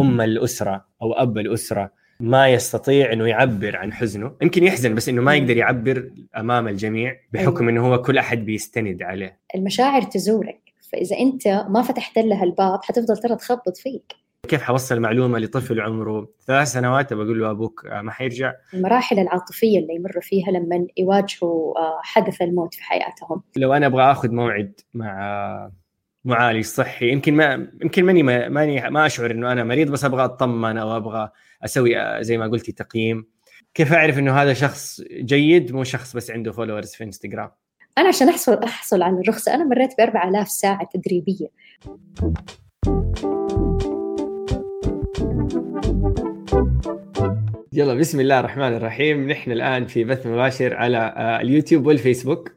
أم الأسرة أو أب الأسرة ما يستطيع إنه يعبر عن حزنه. يمكن يحزن بس إنه ما يقدر يعبر أمام الجميع بحكم أيوة. إنه هو كل أحد بيستند عليه. المشاعر تزورك. فإذا أنت ما فتحت لها الباب حتفضل ترى تخبط فيك. كيف حوصل معلومه لطفل عمره ثلاث سنوات؟ بقول له أبوك ما حيرجع؟ المراحل العاطفية اللي يمروا فيها لما يواجهوا آه، حدث الموت في حياتهم. لو أنا أبغى آخذ موعد مع معالج صحي. يمكن ما يمكن ماني ماني ما أشعر إنه أنا مريض بس أبغى أطمن أو أبغى أسوي زي ما قلتي تقييم. كيف أعرف إنه هذا شخص جيد؟ مو شخص بس عنده followers في انستغرام أنا عشان احصل أحصل على الرخصة أنا مريت ب 4000 ساعة تدريبية. يلا بسم الله الرحمن الرحيم. نحن الآن في بث مباشر على آه، اليوتيوب والفيسبوك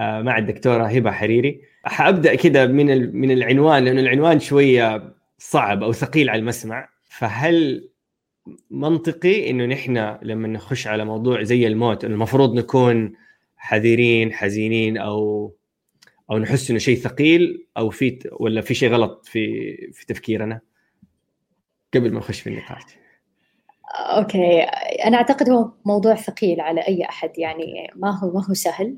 آه، مع الدكتورة هبة حريري. حابدا كده من من العنوان لأنه العنوان شوية صعب أو ثقيل على المسمع. فهل منطقي إنه نحن لما نخش على موضوع زي الموت المفروض نكون حذرين حزينين أو أو نحس إنه شيء ثقيل أو في ولا في شيء غلط في في تفكيرنا؟ قبل ما نخش في النقاش. أوكي. أنا أعتقد هو موضوع ثقيل على أي أحد يعني ما هو ما هو سهل.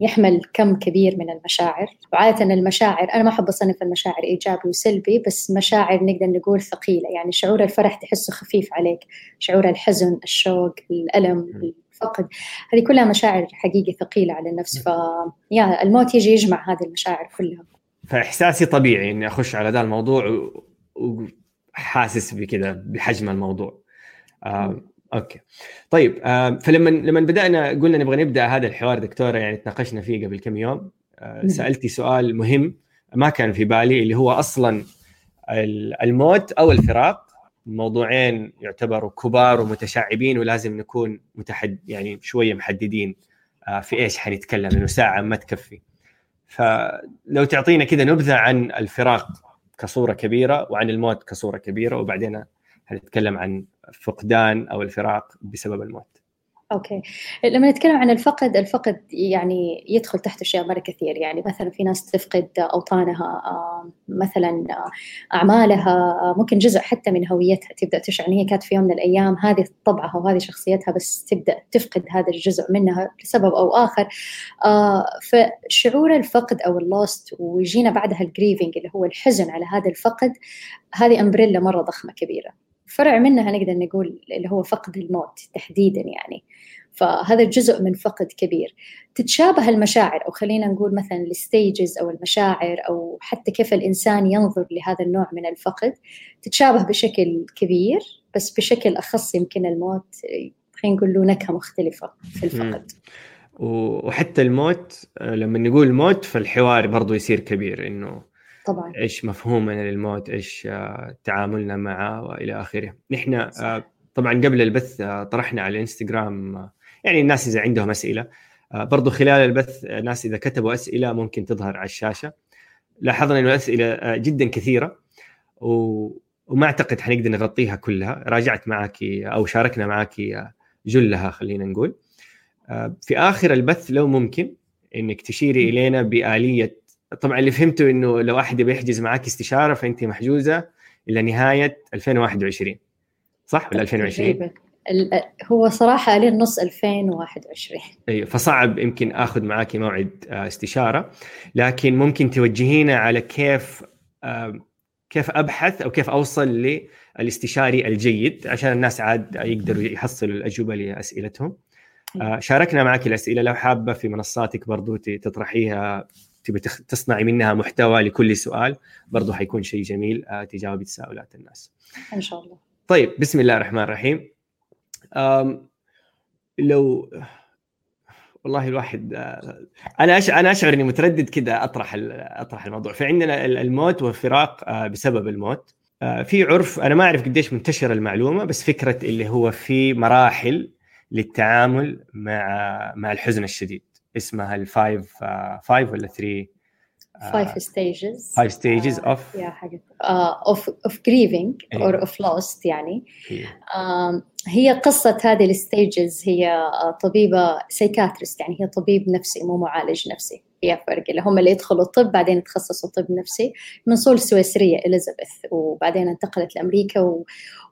يحمل كم كبير من المشاعر. وعاده المشاعر أنا ما أحب أصنف المشاعر إيجابي وسلبي بس مشاعر نقدر نقول ثقيلة. يعني شعور الفرح تحسه خفيف عليك شعور الحزن الشوق الألم الفقد. هذه كلها مشاعر حقيقي ثقيلة على النفس. ف يا الموت يجي يجمع هذه المشاعر كلها. فإحساسي طبيعي إني أخش على ذا الموضوع وحاسس بكذا بحجم الموضوع. آه، أوكي. طيب آه، فلما لما بدأنا قلنا نبغى نبدأ هذا الحوار دكتورة يعني تناقشنا فيه قبل كم يوم آه، سألتي سؤال مهم ما كان في بالي اللي هو أصلا الموت أو الفراق موضوعين يعتبروا كبار ومتشعبين ولازم نكون متحد يعني شوية محددين آه، في إيش حنتكلم لأنه ساعة ما تكفي. فلو تعطينا كذا نبذة عن الفراق كصورة كبيرة وعن الموت كصورة كبيرة وبعدين حنتكلم عن فقدان أو الفراق بسبب الموت. أوكي. لما نتكلم عن الفقد الفقد يعني يدخل تحت أشياء مرة كثير. يعني مثلا في ناس تفقد أوطانها مثلا أعمالها ممكن جزء حتى من هويتها تبدأ تشعر إن هي كانت في يوم من الأيام. هذه طبعها وهذه شخصيتها بس تبدأ تفقد هذا الجزء منها لسبب أو آخر. فشعور الفقد أو ال loss ويجينا بعدها ال grieving اللي هو الحزن على هذا الفقد هذه umbrella مرة ضخمة كبيرة. فرع منها نقدر نقول اللي هو فقد الموت تحديدا يعني. فهذا جزء من فقد كبير. تتشابه المشاعر أو خلينا نقول مثلا ال stages أو المشاعر أو حتى كيف الإنسان ينظر لهذا النوع من الفقد تتشابه بشكل كبير بس بشكل أخص يمكن الموت خلينا نقول له نكهة مختلفة في الفقد. وحتى الموت لما نقول الموت فالحوار برضو يصير كبير إنه طبعا. إيش مفهومنا للموت إيش آه، تعاملنا معه وإلى آخره. نحن آه، طبعا قبل البث آه، طرحنا على الإنستغرام يعني الناس إذا عندهم أسئلة برضو خلال البث الناس إذا كتبوا أسئلة ممكن تظهر على الشاشة. لاحظنا إنه الأسئلة جدا كثيرة و... وما أعتقد حنقدر نغطيها كلها. راجعت معك أو شاركنا معك جلها خلينا نقول. في آخر البث لو ممكن إنك تشيري إلينا بآلية طبعا اللي فهمته إنه لو أحد يبي يحجز معك استشارة فأنت محجوزة إلى نهاية 2021 صح ولا 2020 هو صراحة لين نص 2021 أيوه فصعب يمكن آخذ معك موعد آه، استشارة لكن ممكن توجهينا على كيف كيف أبحث أو كيف أوصل للاستشاري الجيد عشان الناس عاد يقدروا يحصلوا الأجوبة لأسئلتهم. آه، شاركنا معك الأسئلة لو حابة في منصاتك برضو تطرحيها تبي تصنعي منها محتوى لكل سؤال برضه حيكون شيء جميل آه، تجاوبي تساؤلات الناس. إن شاء الله. طيب بسم الله الرحمن الرحيم. لو والله الواحد آه، أنا. أنا أشعر إني متردد كذا أطرح أطرح الموضوع. فعندنا الموت والفراق آه، بسبب الموت. في عرف أنا ما أعرف قديش منتشرة المعلومة بس فكرة اللي هو في مراحل للتعامل مع مع الحزن الشديد. اسمها ال five five ولا 3 five stages five stages of يا حاجة. of of grieving or of loss يعني. yeah. هي قصة هذه ال stages هي طبيبة psychiatrist يعني هي طبيب نفسي مو معالج نفسي. فيها فرق. اللي هم اللي يدخلوا الطب بعدين يتخصصوا طب نفسي. من أصول سويسرية إليزابيث وبعدين انتقلت لأمريكا و...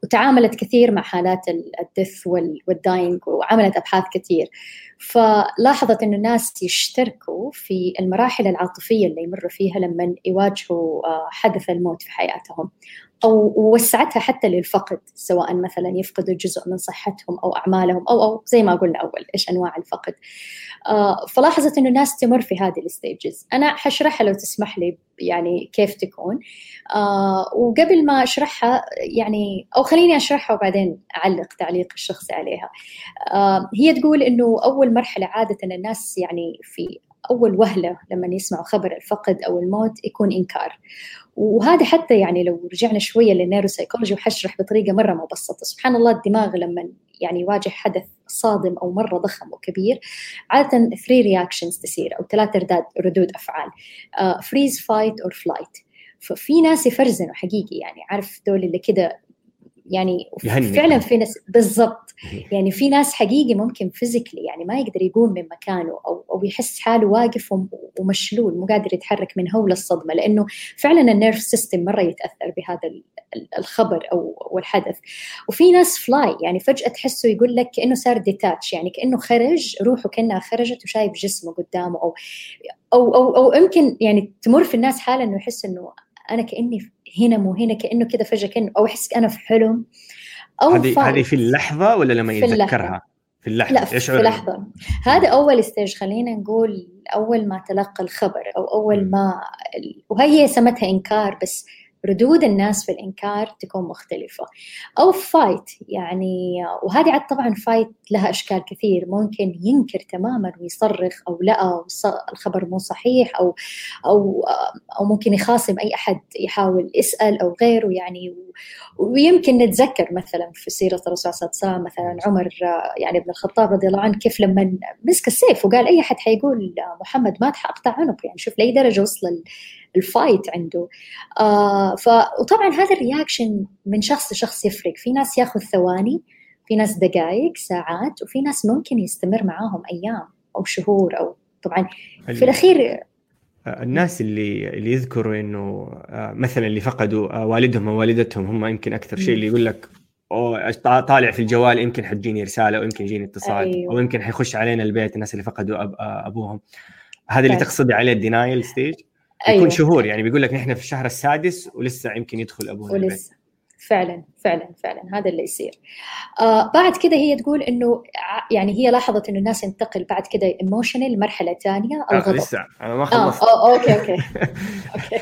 وتعاملت كثير مع حالات ال death وال... وال dying وعملت أبحاث كثير. فلاحظت إنه الناس يشتركوا في المراحل العاطفية اللي يمروا فيها لما يواجهوا آه، حدث الموت في حياتهم. أو وسعتها حتى للفقد سواء مثلا يفقدوا جزء من صحتهم أو أعمالهم أو أو زي ما قلنا أول إيش أنواع الفقد؟ آه فلاحظت إنه الناس تمر في هذه الستيجز أنا حشرحها لو تسمح لي يعني كيف تكون. آه وقبل ما أشرحها يعني أو خليني أشرحها وبعدين أعلق تعليق الشخصي عليها. آه هي تقول إنه أول مرحلة عادة الناس يعني في أول وهلة لما يسمعوا خبر الفقد أو الموت يكون إنكار. وهذا حتى يعني لو رجعنا شوية لل neuropsychology وحشرح بطريقة مرة مبسطة. سبحان الله الدماغ لما يعني يواجه حدث صادم أو مرة ضخم وكبير عادة 3 reactions تصير أو ثلاث رداد ردود أفعال. freeze fight or flight ففي ناس يفرزنوا حقيقي يعني. عارف دول اللي كده يعني فعلا في ناس بالضبط. يعني في ناس حقيقي ممكن physically يعني ما يقدر يقوم من مكانه أو أو يحس حاله واقف ومشلول مو قادر يتحرك من هول الصدمه لأنه فعلا ال nerve system مرة يتأثر بهذا الخبر أو الحدث. وفي ناس flight يعني فجأة تحسه يقول لك كأنه صار detach يعني كأنه خرج روحه كأنها خرجت وشايف جسمه قدامه أو أو أو, أو يمكن يعني تمر في الناس حالة إنه يحس إنه أنا كأني هنا مو هنا كأنه كذا فجأة كأنه أو أحس أنا في حلم أو هذه هذه في اللحظة ولا لما يتذكرها؟ في اللحظة. لا في اللحظه هذا أول stage خلينا نقول أول ما تلقى الخبر أو أول ما وهي سمتها إنكار بس ردود الناس في الإنكار تكون مختلفة. أو fight يعني وهذه عاد طبعا fight لها أشكال كثير. ممكن ينكر تماما ويصرخ أو لا الخبر مو صحيح أو أو أو ممكن يخاصم أي أحد يحاول يسأل أو غيره يعني. ويمكن نتذكر مثلا في سيرة الرسول صلى الله عليه وسلم مثلا عمر يعني ابن الخطاب رضي الله عنه كيف لما مسك السيف وقال أي أحد حيقول محمد مات حأقطع عنقه يعني شوف لأي درجة وصل ال fight عنده. آه ف وطبعا هذا ال reaction من شخص لشخص يفرق. في ناس ياخذ ثواني في ناس دقائق ساعات وفي ناس ممكن يستمر معاهم أيام أو شهور أو طبعا في الأخير الناس اللي اللي يذكروا إنه آه، مثلا اللي فقدوا آه، والدهم أو والدتهم هم يمكن أكثر شيء اللي يقول لك أو طالع في الجوال يمكن حتجيني رسالة أو يمكن يجيني اتصال أيوه. أو يمكن حيخش علينا البيت الناس اللي فقدوا أب آه، أبوهم. هذا اللي تقصدي عليه ال denial stage؟ أيوة. يكون شهور يعني بيقول لك نحن في الشهر السادس ولسه يمكن يدخل أبونا ولسه. فعلا فعلا فعلا هذا اللي يصير. آه بعد كده هي تقول إنه يعني هي لاحظت إنه الناس ينتقل بعد كده emotional لمرحله ثانية آه، الغضب. آه لسه. أنا ما خلصت. آه okay okay. okay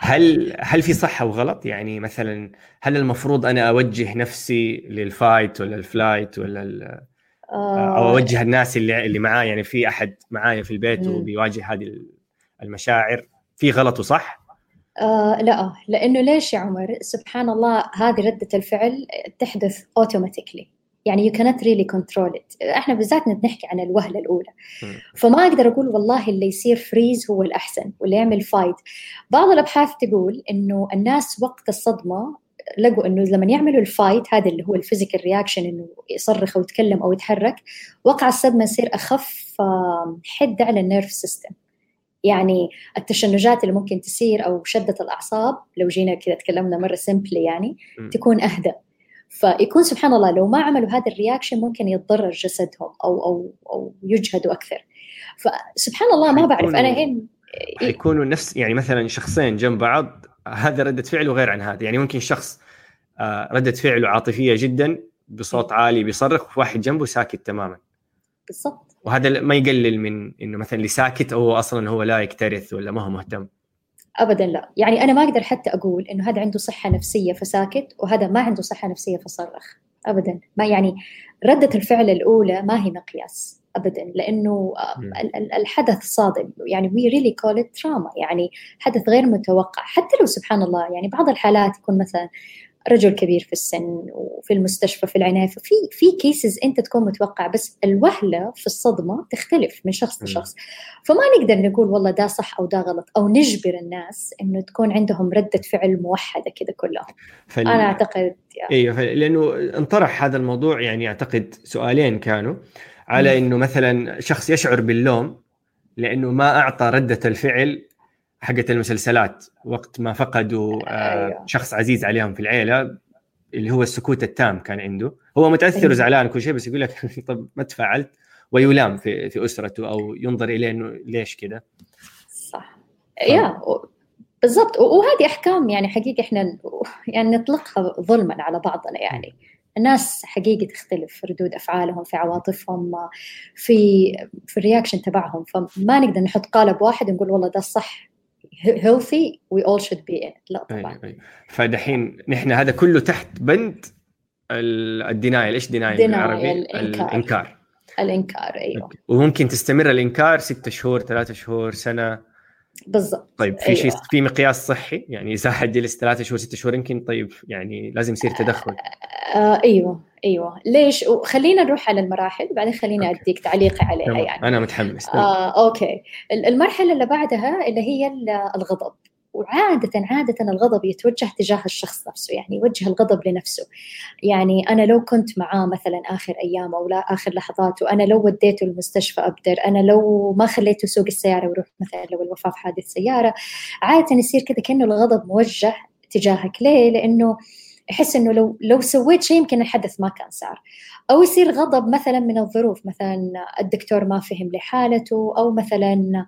هل هل في صح وغلط؟ يعني مثلا هل المفروض أنا أوجه نفسي لل fight ولا ال flight ولا آه أو أوجه الناس اللي اللي معاي يعني في أحد معايا في البيت وبيواجه هذه المشاعر؟ في غلط وصح؟ آه لا لأنه ليش يا عمر؟ سبحان الله هذه ردة الفعل تحدث automatically يعني you cannot really control it. إحنا بالذات نحكي عن الوهلة الأولى. فما أقدر أقول والله اللي يصير freeze هو الأحسن واللي يعمل fight بعض الأبحاث تقول إنه الناس وقت الصدمة لقوا إنه لما يعملوا ال fight هذا اللي هو ال physical reaction إنه يصرخ أو يتكلم أو يتحرك وقع الصدمة يصير أخف حده على ال nerve system. يعني التشنجات اللي ممكن تصير أو شدة الأعصاب لو جينا كذا تكلمنا مرة simply يعني م. تكون أهدى. فيكون سبحان الله لو ما عملوا هذا ال reaction ممكن يتضرر جسدهم أو أو أو يجهدوا أكثر. فسبحان الله ما بعرف أنا هين حيكونوا نفس يعني مثلا شخصين جنب بعض هذا ردة فعله غير عن هذا. يعني ممكن شخص آه، ردة فعله عاطفية جدا بصوت عالي بيصرخ واحد جنبه ساكت تماما. بالضبط. وهذا ما يقلل من إنه مثلا اللي ساكت هو أصلا هو لا يكترث ولا ما هو مهتم. ابدا لا. يعني أنا ما أقدر حتى أقول إنه هذا عنده صحة نفسية فساكت وهذا ما عنده صحة نفسية فصرخ. ابدا. ما يعني ردة الفعل الأولى ما هي مقياس. ابدا. لأنه الحدث صادم. يعني we really call it trauma يعني حدث غير متوقع. حتى لو سبحان الله يعني بعض الحالات يكون مثلا رجل كبير في السن وفي المستشفى في العناية. ففي في cases أنت تكون متوقع بس الوهلة في الصدمة تختلف من شخص لشخص. فما نقدر نقول والله ده صح أو ده غلط أو نجبر الناس إنه تكون عندهم ردة فعل موحدة كذا كلهم. فال... أنا أعتقد يعني. إيوه لأنه انطرح هذا الموضوع يعني أعتقد سؤالين كانوا على إنه مثلا شخص يشعر باللوم لأنه ما أعطى ردة الفعل حقت المسلسلات وقت ما فقدوا آه، أيوه. شخص عزيز عليهم في العيلة اللي هو السكوت التام كان عنده. هو متأثر أيوه. وزعلان كل شيء بس يقول لك طب ما تفاعلت؟ ويلام في في أسرته أو ينظر إليه إنه ليش كذا صح. ف... yeah بالضبط. وهذه أحكام يعني حقيقة إحنا يعني نطلقها ظلما على بعضنا يعني. الناس حقيقة تختلف في ردود أفعالهم في عواطفهم في في ال reaction تبعهم. فما نقدر نحط قالب واحد ونقول والله ده الصح healthy we all should be in لا طبعا. أي أي. فدحين نحن هذا كله تحت بند ال denial. إيش denial بالعربي؟ الإنكار. الإنكار. الإنكار أيوه. وممكن تستمر الإنكار ستة شهور ثلاثة شهور سنة. بالضبط. طيب في أيوة. شيء في مقياس صحي؟ يعني إذا حد جلس ثلاثة شهور ستة شهور يمكن طيب يعني لازم يصير تدخل. آه, آه أيوه. إيوه. ليش؟ خلينا نروح على المراحل وبعدين خليني okay. أديك تعليقي عليها يعني. أنا متحمس. آه okay. المرحلة اللي بعدها اللي هي الغضب. وعادة عادة الغضب يتوجه تجاه الشخص نفسه يعني يوجه الغضب لنفسه. يعني أنا لو كنت معاه مثلا آخر أيام أو لا آخر لحظات وأنا لو وديته المستشفى أبدر أنا لو ما خليته يسوق السيارة ويروح مثلا لو الوفاة في حادث سيارة عادة يصير كذا كأنه الغضب موجه تجاهك. ليه؟ لأنه يحس إنه لو لو سويت شيء يمكن الحدث ما كان صار أو يصير غضب مثلا من الظروف مثلا الدكتور ما فهم لحالته أو مثلا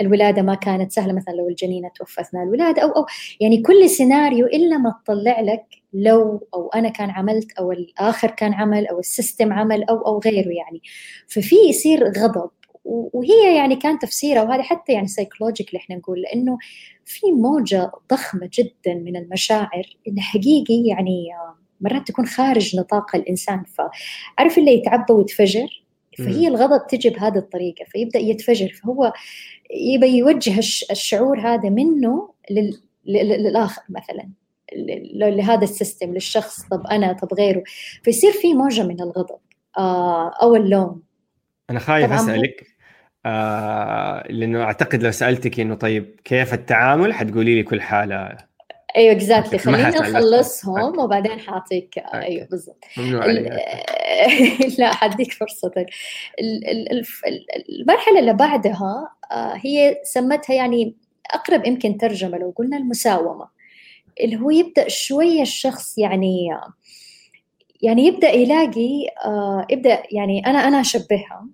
الولادة ما كانت سهلة مثلا لو الجنينة توفت اثناء الولادة أو أو يعني كل سيناريو إلا ما تطلع لك لو أو أنا كان عملت أو الآخر كان عمل أو ال system عمل أو أو غيره يعني. ففي يصير غضب. وهي يعني كان تفسيرها وهذا حتى يعني psychologically إحنا نقول لأنه في موجة ضخمة جدا من المشاعر اللي حقيقي يعني مرات تكون خارج نطاق الإنسان. فعرف اللي يتعبى ويتفجر؟ فهي الغضب تجي بهذه الطريقة فيبدأ يتفجر. فهو يبى يوجه الشعور هذا منه لل... للآخر مثلا لهذا ال system للشخص طب أنا طب غيره. فيصير في موجة من الغضب آه أو اللوم. أنا خايف أسألك آه لأنه أعتقد لو سألتك إنه طيب كيف التعامل حتقولي لي كل حالة. أيوه exactly خلينا نخلصهم وبعدين حأعطيك. أيوه بالضبط. لا حديك فرصتك. المرحلة اللي بعدها آه، هي سمتها يعني أقرب يمكن ترجمة لو قلنا المساومة. اللي هو يبدأ شوية الشخص يعني يعني يبدأ يلاقي آه، يبدأ يعني أنا أنا أشبهها.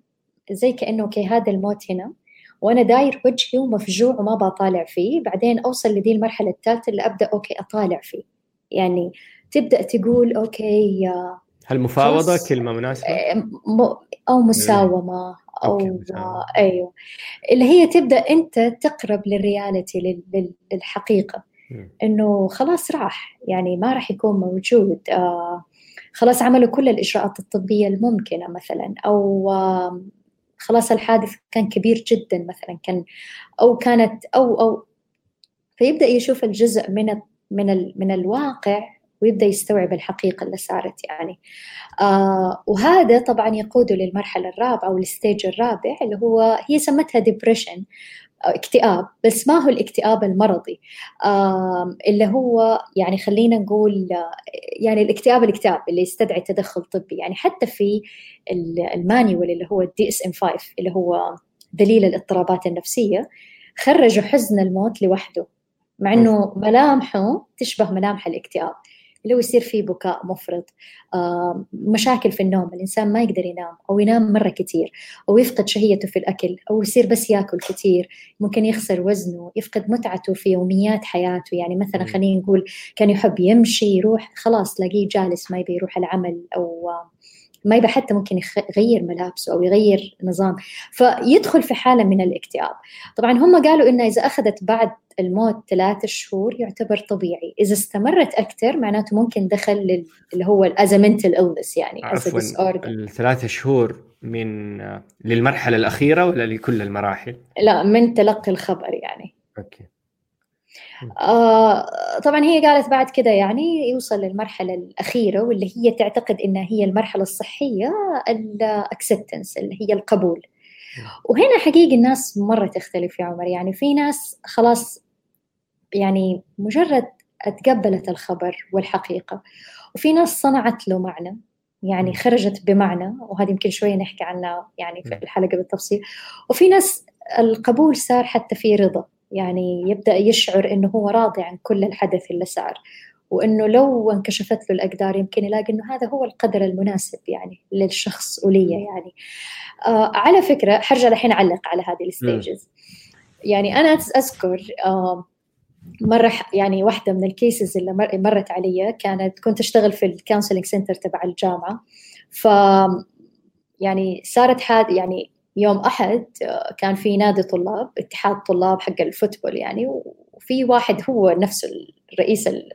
زي كأنه okay هذا الموت هنا. وأنا داير وجهي ومفجوع وما بطالع فيه. بعدين أوصل لدي المرحلة الثالثة اللي أبدأ okay أطالع فيه. يعني تبدأ تقول okay هل مفاوضة؟ كلمة مناسبة؟ أو مساومة أو أيوه. اللي هي تبدأ أنت تقرب للرياليتي للحقيقة. إنه خلاص راح. يعني ما راح يكون موجود. آه خلاص عملوا كل الإجراءات الطبية الممكنة مثلا. أو آه خلاص الحادث كان كبير جدا مثلا كان أو كانت أو أو فيبدأ يشوف الجزء من من من الواقع ويبدأ يستوعب الحقيقة اللي صارت يعني. آه وهذا طبعا يقوده للمرحلة الرابعة أو ال stage الرابع اللي هو هي سمتها depression اكتئاب بس ما هو الاكتئاب المرضي. اللي هو يعني خلينا نقول يعني الاكتئاب الاكتئاب اللي يستدعي تدخل طبي. يعني حتى في ال manual اللي هو ال DSM 5 اللي هو دليل الاضطرابات النفسية خرجوا حزن الموت لوحده مع إنه ملامحه تشبه ملامح الاكتئاب. اللي هو يصير فيه بكاء مفرط مشاكل في النوم الإنسان ما يقدر ينام أو ينام مرة كتير أو يفقد شهيته في الأكل أو يصير بس ياكل كتير ممكن يخسر وزنه يفقد متعته في يوميات حياته يعني مثلا خلينا نقول كان يحب يمشي يروح خلاص تلاقيه جالس ما يبي يروح العمل أو ما يبقى حتى ممكن يغير ملابسه أو يغير نظام. فيدخل في حالة من الاكتئاب. طبعا هم قالوا إنه إذا أخذت بعد الموت ثلاثة شهور يعتبر طبيعي. إذا استمرت أكثر معناته ممكن دخل اللي هو ال mental illness يعني عفوا الثلاثة شهور من للمرحلة الأخيرة ولا لكل المراحل؟ لا من تلقي الخبر يعني. okay. آه طبعا هي قالت بعد كده يعني يوصل للمرحلة الأخيرة واللي هي تعتقد إنها هي المرحلة الصحية الأكسبتنس اللي هي القبول. وهنا حقيقي الناس مرة تختلف يا عمر. يعني في ناس خلاص يعني مجرد تقبلت الخبر والحقيقة وفي ناس صنعت له معنى يعني خرجت بمعنى وهذه يمكن شوية نحكي عنها يعني في الحلقة بالتفصيل. وفي ناس القبول صار حتى في رضا. يعني يبدأ يشعر إنه هو راضي عن كل الحدث اللي صار وإنه لو انكشفت له الأقدار يمكن يلاقي إنه هذا هو القدر المناسب يعني للشخص ولي يعني. آه على فكرة حرجع الحين أعلق على هذه ال stages يعني أنا أذكر آه مرة يعني واحدة من ال cases اللي مرت علي كانت كنت أشتغل في ال counseling center تبع الجامعة ف يعني صارت حادث يعني يوم أحد كان في نادي طلاب اتحاد طلاب حق ال football يعني وفي واحد هو نفسه الرئيس ال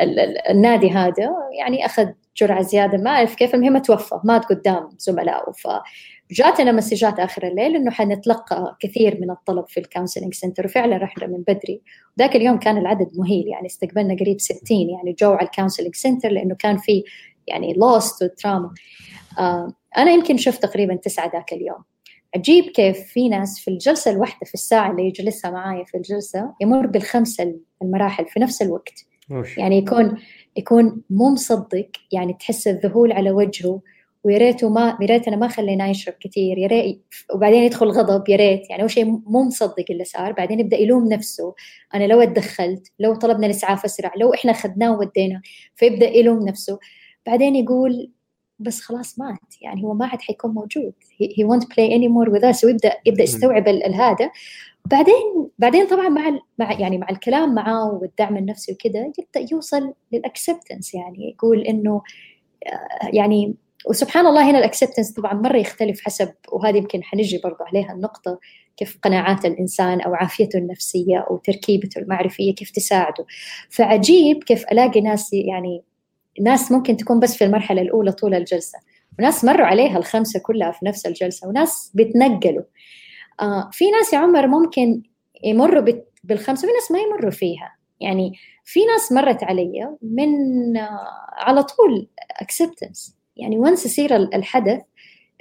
ال ال النادي هذا يعني أخذ جرعة زيادة ما أعرف كيف المهم توفى مات قدام زملائه ف جاتنا messages آخر الليل إنه حنتلقى كثير من الطلب في ال counseling center وفعلا رحنا من بدري. ذاك اليوم كان العدد مهيل يعني استقبلنا قريب 60 يعني جو على ال counseling center لأنه كان في يعني loss و trauma آه أنا يمكن شفت تقريبا تسعة ذاك اليوم. عجيب كيف في ناس في الجلسة الواحدة في الساعة اللي يجلسها معايا في الجلسة يمر بالخمسة المراحل في نفس الوقت. وش. يعني يكون يكون مو مصدق يعني تحس الذهول على وجهه ويا ريته ما يا ريت أنا ما خليناه يشرب كثير يا ريت وبعدين يدخل غضب يا ريت. يعني أول شيء مو مصدق اللي صار بعدين يبدأ يلوم نفسه. أنا لو اتدخلت لو طلبنا الاسعاف اسرع لو إحنا اخذناه وودينا فيبدأ يلوم نفسه. بعدين يقول بس خلاص مات. يعني هو ما عاد حيكون موجود. He won't play anymore with us. ويبدا يبدأ يستوعب هذا بعدين بعدين طبعا مع مع يعني مع الكلام معاه والدعم النفسي وكذا يبدأ يوصل لل acceptance يعني يقول إنه يعني وسبحان الله هنا ال acceptance طبعا مرة يختلف حسب وهذه يمكن حنجي برضه عليها النقطة كيف قناعات الإنسان أو عافيته النفسية أو تركيبته المعرفية كيف تساعده. فعجيب كيف ألاقي ناس يعني ناس ممكن تكون بس في المرحلة الأولى طول الجلسة. وناس مروا عليها الخمسة كلها في نفس الجلسة وناس بيتنقلوا آه في ناس يا عمر ممكن يمروا بالخمسة وفي ناس ما يمروا فيها. يعني في ناس مرت علي من آه على طول اكسبتنس يعني وانس يصير الحدث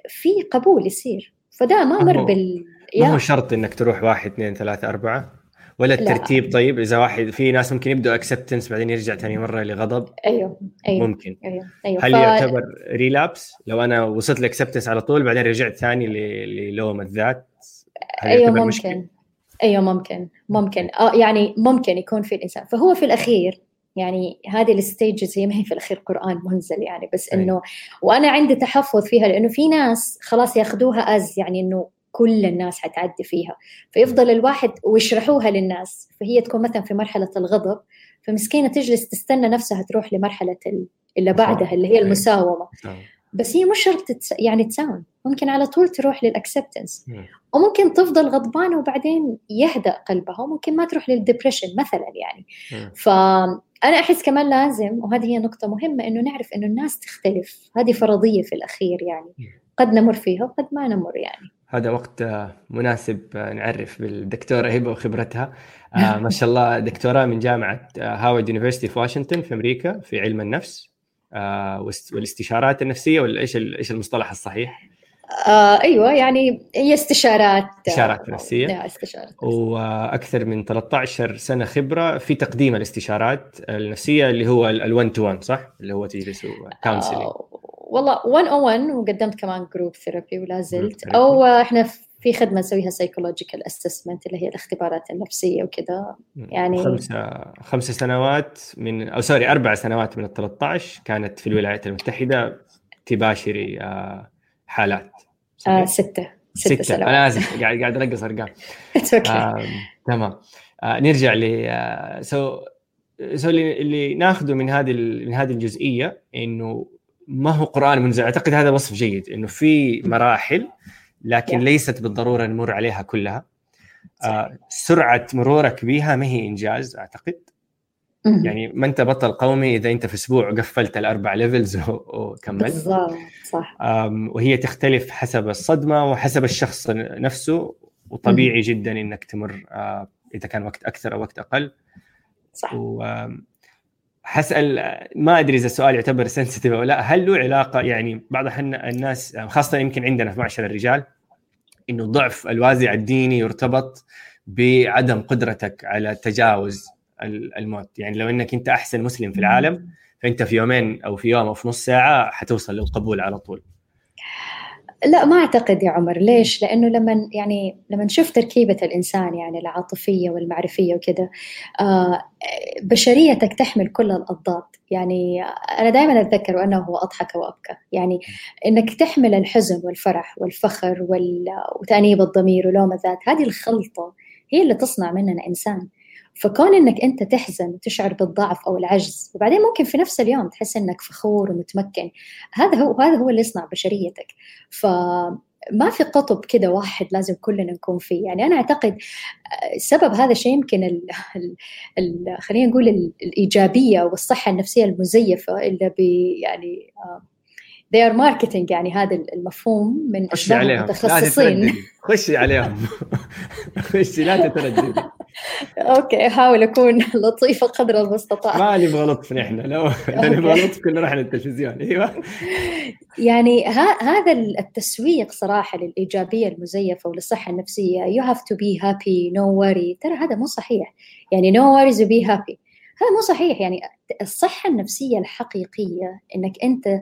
في قبول يصير. فده ما مر بال ما هو شرط إنك تروح واحد اثنين ثلاثة أربعة؟ ولا الترتيب؟ لا. طيب إذا واحد في ناس ممكن يبدوا acceptance بعدين يرجع ثاني مرة لغضب؟ أيوه أيوه ممكن. أيوه أيوه. هل ف... يعتبر relapse لو أنا وصلت ل acceptance على طول بعدين رجعت ثاني للوم الذات أيوه ممكن. مشكلة؟ أيوه ممكن ممكن. آه يعني ممكن يكون في الإنسان. فهو في الأخير يعني هذه ال stages هي ما هي في الأخير قرآن منزل يعني بس إنه وأنا عندي تحفظ فيها لأنه في ناس خلاص ياخذوها as يعني إنه كل الناس حتعدي فيها. فيفضل الواحد ويشرحوها للناس. فهي تكون مثلا في مرحلة الغضب فمسكينة تجلس تستنى نفسها تروح لمرحلة اللي بعدها اللي هي المساومة. بس هي مش شرط تتس... يعني تساوم. ممكن على طول تروح لل acceptance وممكن تفضل غضبانه وبعدين يهدأ قلبها وممكن ما تروح لل depression مثلا يعني. فأنا أحس كمان لازم وهذه هي نقطة مهمة إنه نعرف إنه الناس تختلف. هذه فرضية في الأخير يعني. قد نمر فيها وقد ما نمر يعني. هذا وقت مناسب نعرف بالدكتورة هبة وخبرتها آه ما شاء الله دكتوراه من جامعة هاورد university في واشنطن في أمريكا في علم النفس آه والاستشارات النفسية ولا إيش إيش المصطلح الصحيح؟ آه أيوه يعني هي استشارات استشارات نفسية لا استشارات نفسية. وأكثر من 13 سنة خبرة في تقديم الاستشارات النفسية اللي هو ال 1 to 1 صح؟ اللي هو تجلسوا counseling آه والله 101 وقدمت كمان group therapy ولا زلت. أو إحنا في خدمة نسويها psychological assessment اللي هي الاختبارات النفسية وكذا. يعني خمسة خمس سنوات من أو sorry أربع سنوات من ال 13 كانت في الولايات المتحدة تباشري آه حالات. آه ستة. ستة, ستة. سنوات. أنا آسف قاعد قاعد انقص أرقام. آه تمام. آه نرجع ل so so اللي ناخذه من هذه من هذه الجزئية إنه ما هو قرآن منزل. أعتقد هذا وصف جيد إنه في مراحل لكن ليست بالضرورة نمر عليها كلها. آه سرعة مرورك بها ما هي إنجاز أعتقد. يعني ما أنت بطل قومي إذا أنت في أسبوع قفلت الأربع levels وكملت بالضبط صح. وهي تختلف حسب الصدمة وحسب الشخص نفسه وطبيعي جدا إنك تمر إذا كان وقت أكثر أو وقت أقل. صح. و حسأل ما أدري إذا السؤال يعتبر سنسيتيف أو لا. هل له علاقة يعني بعض الناس خاصة يمكن عندنا في معشر الرجال إنه ضعف الوازع الديني يرتبط بعدم قدرتك على تجاوز الموت. يعني لو إنك أنت أحسن مسلم في العالم فأنت في يومين أو في يوم أو في نص ساعة حتوصل للقبول على طول. لا ما أعتقد يا عمر. ليش؟ لأنه لما يعني لما نشوف تركيبة الإنسان يعني العاطفية والمعرفية وكذا آه بشريتك تحمل كل الأضداد. يعني أنا دائما أتذكر وانه هو أضحك وأبكى. يعني إنك تحمل الحزن والفرح والفخر وتأنيب الضمير ولوم الذات هذه الخلطة هي اللي تصنع مننا إنسان. فكون إنك أنت تحزن وتشعر بالضعف أو العجز وبعدين ممكن في نفس اليوم تحس إنك فخور ومتمكن هذا هو هذا هو اللي يصنع بشريتك. ف ما في قطب كده واحد لازم كلنا نكون فيه. يعني أنا أعتقد آه، سبب هذا الشيء يمكن ال ال ال خلينا نقول الإيجابية والصحة النفسية المزيفة اللي بي يعني uh, they are marketing يعني هذا المفهوم من اشباه المتخصصين. خشي عليهم. خشي لا تترددي. أوكي احاول أكون لطيفة قدر المستطاع. ما نبغى لطف نحن. لو نبغى لطف كنا رحنا التلفزيون أيوه. يعني هذا التسويق صراحة للإيجابية المزيفة وللصحة النفسية. You have to be happy no worry. ترى هذا مو صحيح. يعني no worries be happy. هذا مو صحيح. يعني الصحة النفسية الحقيقية إنك أنت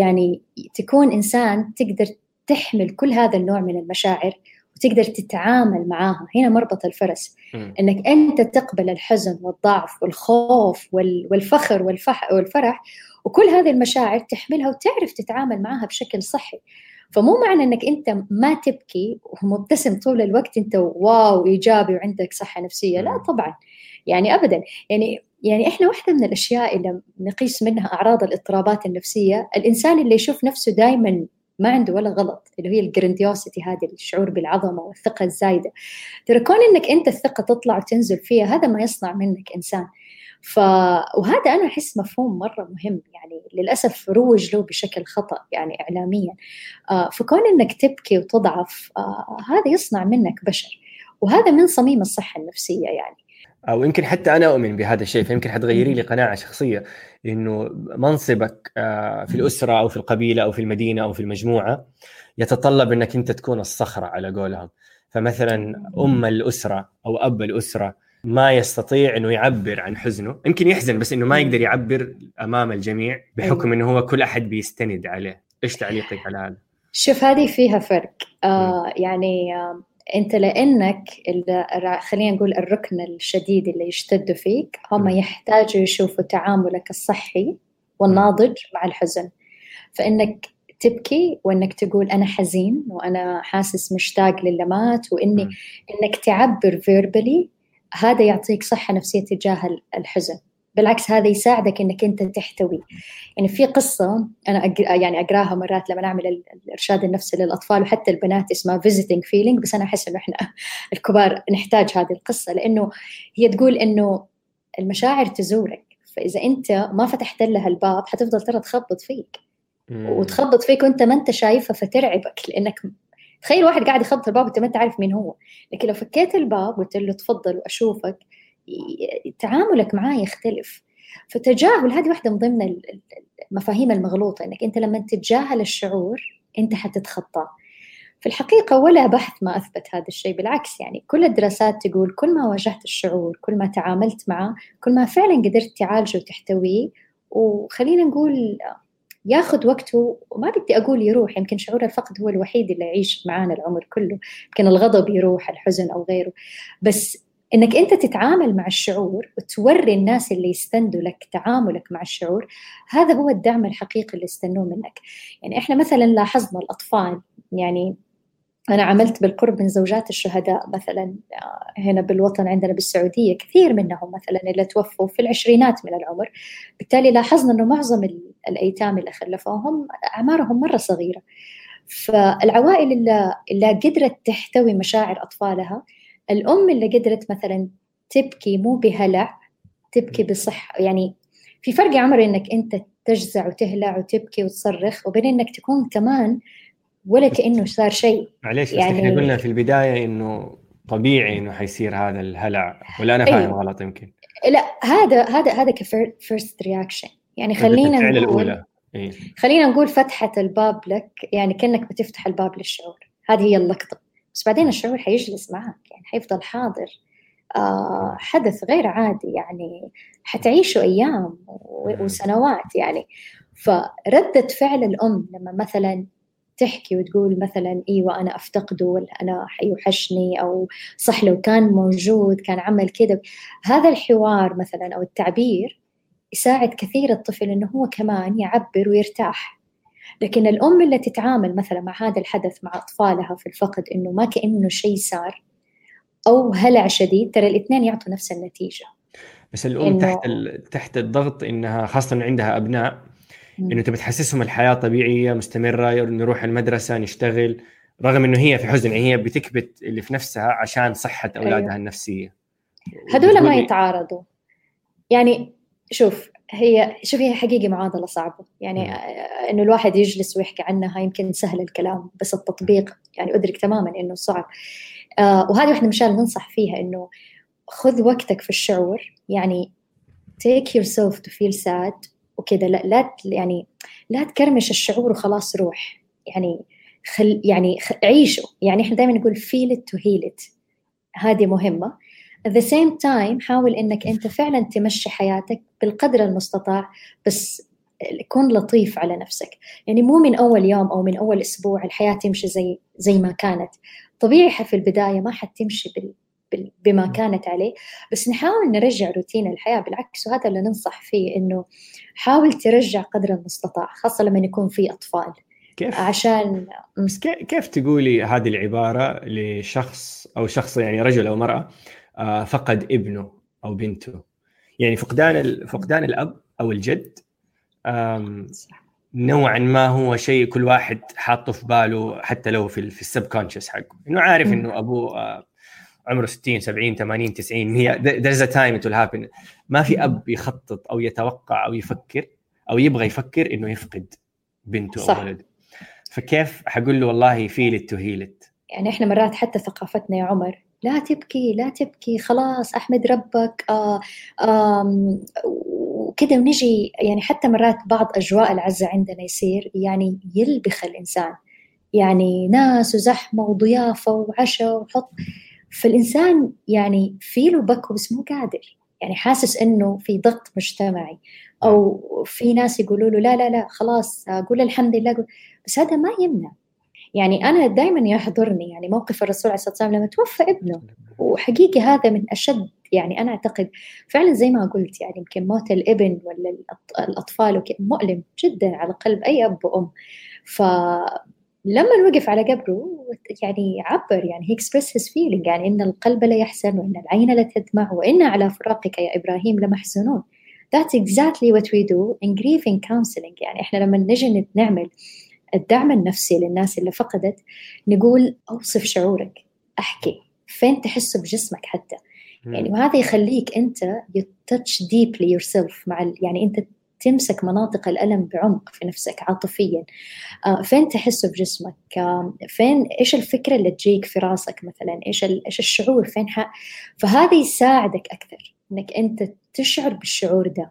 يعني تكون إنسان تقدر تحمل كل هذا النوع من المشاعر وتقدر تتعامل معاها هنا مربط الفرس. م. إنك أنت تقبل الحزن والضعف والخوف والفخر والفح والفرح وكل هذه المشاعر تحملها وتعرف تتعامل معها بشكل صحي. فمو معنى إنك أنت ما تبكي ومبتسم طول الوقت أنت واو إيجابي وعندك صحة نفسية. لا طبعا. يعني ابدا. يعني يعني إحنا واحدة من الأشياء اللي نقيس منها أعراض الاضطرابات النفسية الإنسان اللي يشوف نفسه دائما ما عنده ولا غلط اللي هي الجرنديوسيتي هذه الشعور بالعظمة والثقة الزايدة. ترى كون إنك أنت الثقة تطلع وتنزل فيها هذا ما يصنع منك إنسان. ف وهذا أنا أحس مفهوم مرة مهم يعني للأسف روج له بشكل خطأ يعني اعلاميا. آه فكون إنك تبكي وتضعف آه هذا يصنع منك بشر. وهذا من صميم الصحة النفسية يعني. أو يمكن حتى أنا أؤمن بهذا الشيء فيمكن حتغيري لي قناعة شخصية إنه منصبك آه، في الأسرة أو في القبيلة أو في المدينة أو في المجموعة يتطلب إنك أنت تكون الصخرة على قولهم. فمثلا أم الأسرة أو أب الأسرة ما يستطيع إنه يعبر عن حزنه يمكن يحزن بس إنه ما يقدر يعبر أمام الجميع بحكم إنه هو كل أحد بيستند عليه. إيش تعليقك على هذا؟ شوف هذه فيها فرق. آه يعني آه أنت لأنك خلينا نقول الركن الشديد اللي يشتد فيك هم يحتاجوا يشوفوا تعاملك الصحي والناضج مع الحزن. فإنك تبكي وإنك تقول أنا حزين وأنا حاسس مشتاق للي مات واني إنك تعبر فيربلي هذا يعطيك صحة نفسية تجاه الحزن. بالعكس هذا يساعدك إنك أنت تحتوي. يعني في قصة أنا أقرأ يعني أقراها مرات لما اعمل الإرشاد النفسي للأطفال وحتى البنات اسمها visiting feeling بس أنا أحس إنه إحنا الكبار نحتاج هذه القصة لأنه هي تقول إنه المشاعر تزورك. فإذا أنت ما فتحت لها الباب حتفضل ترى تخبط فيك. وتخبط فيك وأنت ما أنت شايفها فترعبك لأنك تخيل واحد قاعد يخبط الباب وأنت ما أنت عارف مين هو. لكن لو فكيت الباب وقلت له تفضل وأشوفك تعاملك معاه يختلف. فتجاهل هذه واحدة من ضمن المفاهيم المغلوطة إنك أنت لما تتجاهل الشعور أنت حتتخطاه. في الحقيقة ولا بحث ما أثبت هذا الشيء بالعكس يعني كل الدراسات تقول كل ما واجهت الشعور كل ما تعاملت معه كل ما فعلا قدرت تعالجه وتحتويه. وخلينا نقول ياخذ وقته وما بدي أقول يروح يمكن شعور الفقد هو الوحيد اللي يعيش معانا العمر كله. يمكن الغضب يروح الحزن أو غيره. بس إنك أنت تتعامل مع الشعور وتوري الناس اللي يستندوا لك تعاملك مع الشعور هذا هو الدعم الحقيقي اللي يستنوه منك. يعني إحنا مثلا لاحظنا الأطفال يعني أنا عملت بالقرب من زوجات الشهداء مثلا آه، هنا بالوطن عندنا بالسعودية كثير منهم مثلا اللي توفوا في العشرينات من العمر. بالتالي لاحظنا أنه معظم الأيتام اللي خلفوهم أعمارهم مرة صغيرة. فالعوائل اللي, اللي قدرت تحتوي مشاعر أطفالها الأم اللي قدرت مثلا تبكي مو بهلع تبكي بصحة يعني في فرق عمر إنك أنت تجزع وتهلع وتبكي وتصرخ وبين إنك تكون كمان ولا كأنه صار شيء. معليش يعني... إحنا قلنا في البداية إنه طبيعي إنه حيصير هذا الهلع ولا أنا فاهم أيوه. غلط يمكن. لا هذا هذا هذا ك first reaction يعني خلينا نقول الأولى. إيه؟ خلينا نقول فتحة الباب لك يعني كأنك بتفتح الباب للشعور. هذه هي اللقطة. بس بعدين الشعور حيجلس معك يعني حيفضل حاضر. آه حدث غير عادي يعني حتعيشوا أيام وسنوات يعني. فردة فعل الأم لما مثلا تحكي وتقول مثلا إيوه أنا أفتقده ولا أنا حيوحشني أو صح لو كان موجود كان عمل كذا. هذا الحوار مثلا أو التعبير يساعد كثير الطفل إنه هو كمان يعبر ويرتاح. لكن الأم اللي تتعامل مثلا مع هذا الحدث مع أطفالها في الفقد إنه ما كأنه شيء صار أو هلع شديد ترى الاثنين يعطوا نفس النتيجة. بس الأم تحت تحت الضغط إنها خاصة انه عندها أبناء إنه تبي تحسسهم الحياة طبيعية مستمرة نروح المدرسة نشتغل رغم إنه هي في حزن يعني هي بتكبت اللي في نفسها عشان صحة أولادها أيوه. النفسية. هذول ما يتعارضوا. يعني شوف هي شوف هي حقيقة معادلة صعبة. يعني م. إنه الواحد يجلس ويحكي عنها يمكن سهل الكلام بس التطبيق يعني أدرك تماما إنه صعب. آه وهذه واحدة من الأشياء اللي ننصح فيها إنه خذ وقتك في الشعور. يعني take yourself to feel sad. وكذا لا لا يعني لا تكرمش الشعور وخلاص روح. يعني خل يعني عيشه. يعني إحنا دائما نقول feel it to heal it. هذه مهمة. At the same time حاول إنك أنت فعلا تمشي حياتك بالقدر المستطاع بس كن لطيف على نفسك. يعني مو من أول يوم أو من أول أسبوع الحياة تمشي زي زي ما كانت. طبيعي في البداية ما حتمشي بال بما كانت عليه بس نحاول نرجع روتين الحياة. بالعكس وهذا اللي ننصح فيه إنه حاول ترجع قدر المستطاع خاصة لما يكون في أطفال. كيف؟ عشان كيف تقولي هذه العبارة لشخص أو شخص يعني رجل أو مرأة؟ آه، فقد ابنه أو بنته. يعني فقدان فقدان الأب أو الجد نوعا ما هو شيء كل واحد حاطه في باله حتى لو في, في السب كونشس حقه. إنه عارف إنه أبوه آه، عمره 60 70 80 90 100 there's a time it will happen. ما في أب يخطط أو يتوقع أو يفكر أو يبغى يفكر إنه يفقد بنته صح. أو ولده. فكيف؟ حقول له والله feel to heal it يعني إحنا مرات حتى ثقافتنا يا عمر لا تبكي لا تبكي خلاص أحمد ربك آه وكذا ونجي يعني حتى مرات بعض أجواء العزة عندنا يصير يعني يلبخ الإنسان. يعني ناس وزحمة وضيافة وعشاء وحط فالإنسان يعني في له بكوة بس مو قادر. يعني حاسس إنه في ضغط مجتمعي. أو في ناس يقولوا له لا لا لا خلاص قول الحمد لله بس هذا ما يمنع. يعني أنا دائما يحضرني يعني موقف الرسول عليه الصلاة والسلام لما توفى ابنه. وحقيقي هذا من أشد يعني أنا أعتقد فعلا زي ما قلت يعني يمكن موت الابن ولا الأطفال مؤلم جدا على قلب أي أب وأم. ف لما وقف على قبره يعني عبر يعني he expressed his feeling يعني إن القلب لا يحزن وإن العين لا تدمع وإن على فراقك يا إبراهيم لمحزونون That's exactly what we do in grieving counseling يعني إحنا لما نجي نعمل الدعم النفسي للناس اللي فقدت نقول أوصف شعورك أحكي. فين تحس بجسمك حتى؟ يعني وهذا يخليك أنت you touch deeply yourself مع يعني أنت تمسك مناطق الألم بعمق في نفسك عاطفيا. آه، فين تحسه بجسمك؟ آه، فين إيش الفكرة اللي تجيك في راسك مثلا؟ إيش إيش الشعور؟ فين ح... فهذا يساعدك أكثر إنك أنت تشعر بالشعور ده.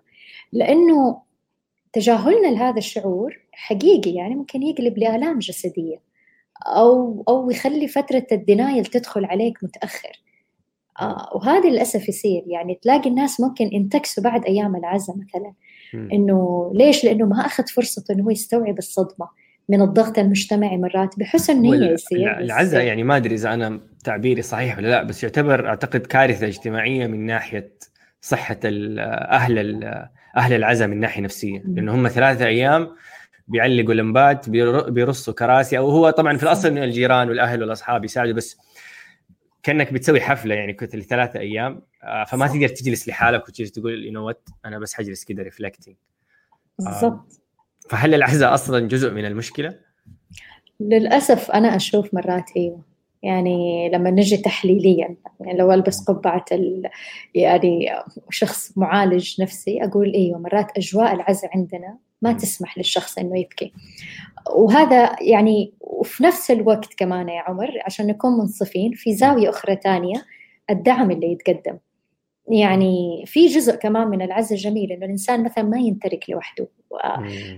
لأنه تجاهلنا لهذا الشعور حقيقي يعني ممكن يقلب لآلام جسدية أو أو يخلي فترة الدنايل تدخل عليك متأخر. آه وهذا للأسف يصير. يعني تلاقي الناس ممكن ينتكسوا بعد أيام العزة مثلا إنه ليش؟ لأنه ما أخذ فرصته إنه هو يستوعب الصدمة من الضغط المجتمعي مرات بحسن نية يصير. العزاء يعني ما أدري إذا أنا تعبيري صحيح ولا لا بس يعتبر أعتقد كارثة اجتماعية من ناحية صحة أهل أهل العزاء من ناحية نفسية. لأنه هم ثلاثة أيام بيعلقوا لمبات بيرصوا كراسي. أو هو طبعا في الأصل إنه الجيران والأهل والأصحاب يساعدوا بس كأنك بتسوي حفلة يعني كنت لثلاثة أيام. آه، فما صح. تقدر تجلس لحالك وتجلس تقول you know أنا بس حجلس كده reflecting بالضبط. فهل العزاء أصلا جزء من المشكلة؟ للأسف أنا أشوف مرات أيوه يعني لما نجي تحليليا يعني لو ألبس قبعة يعني شخص معالج نفسي أقول أيوه مرات أجواء العزاء عندنا ما تسمح للشخص إنه يبكي. وهذا يعني وفي نفس الوقت كمان يا عمر عشان نكون منصفين في زاوية أخرى ثانية الدعم اللي يتقدم. يعني في جزء كمان من العز الجميل إنه الإنسان مثلا ما ينترك لوحده.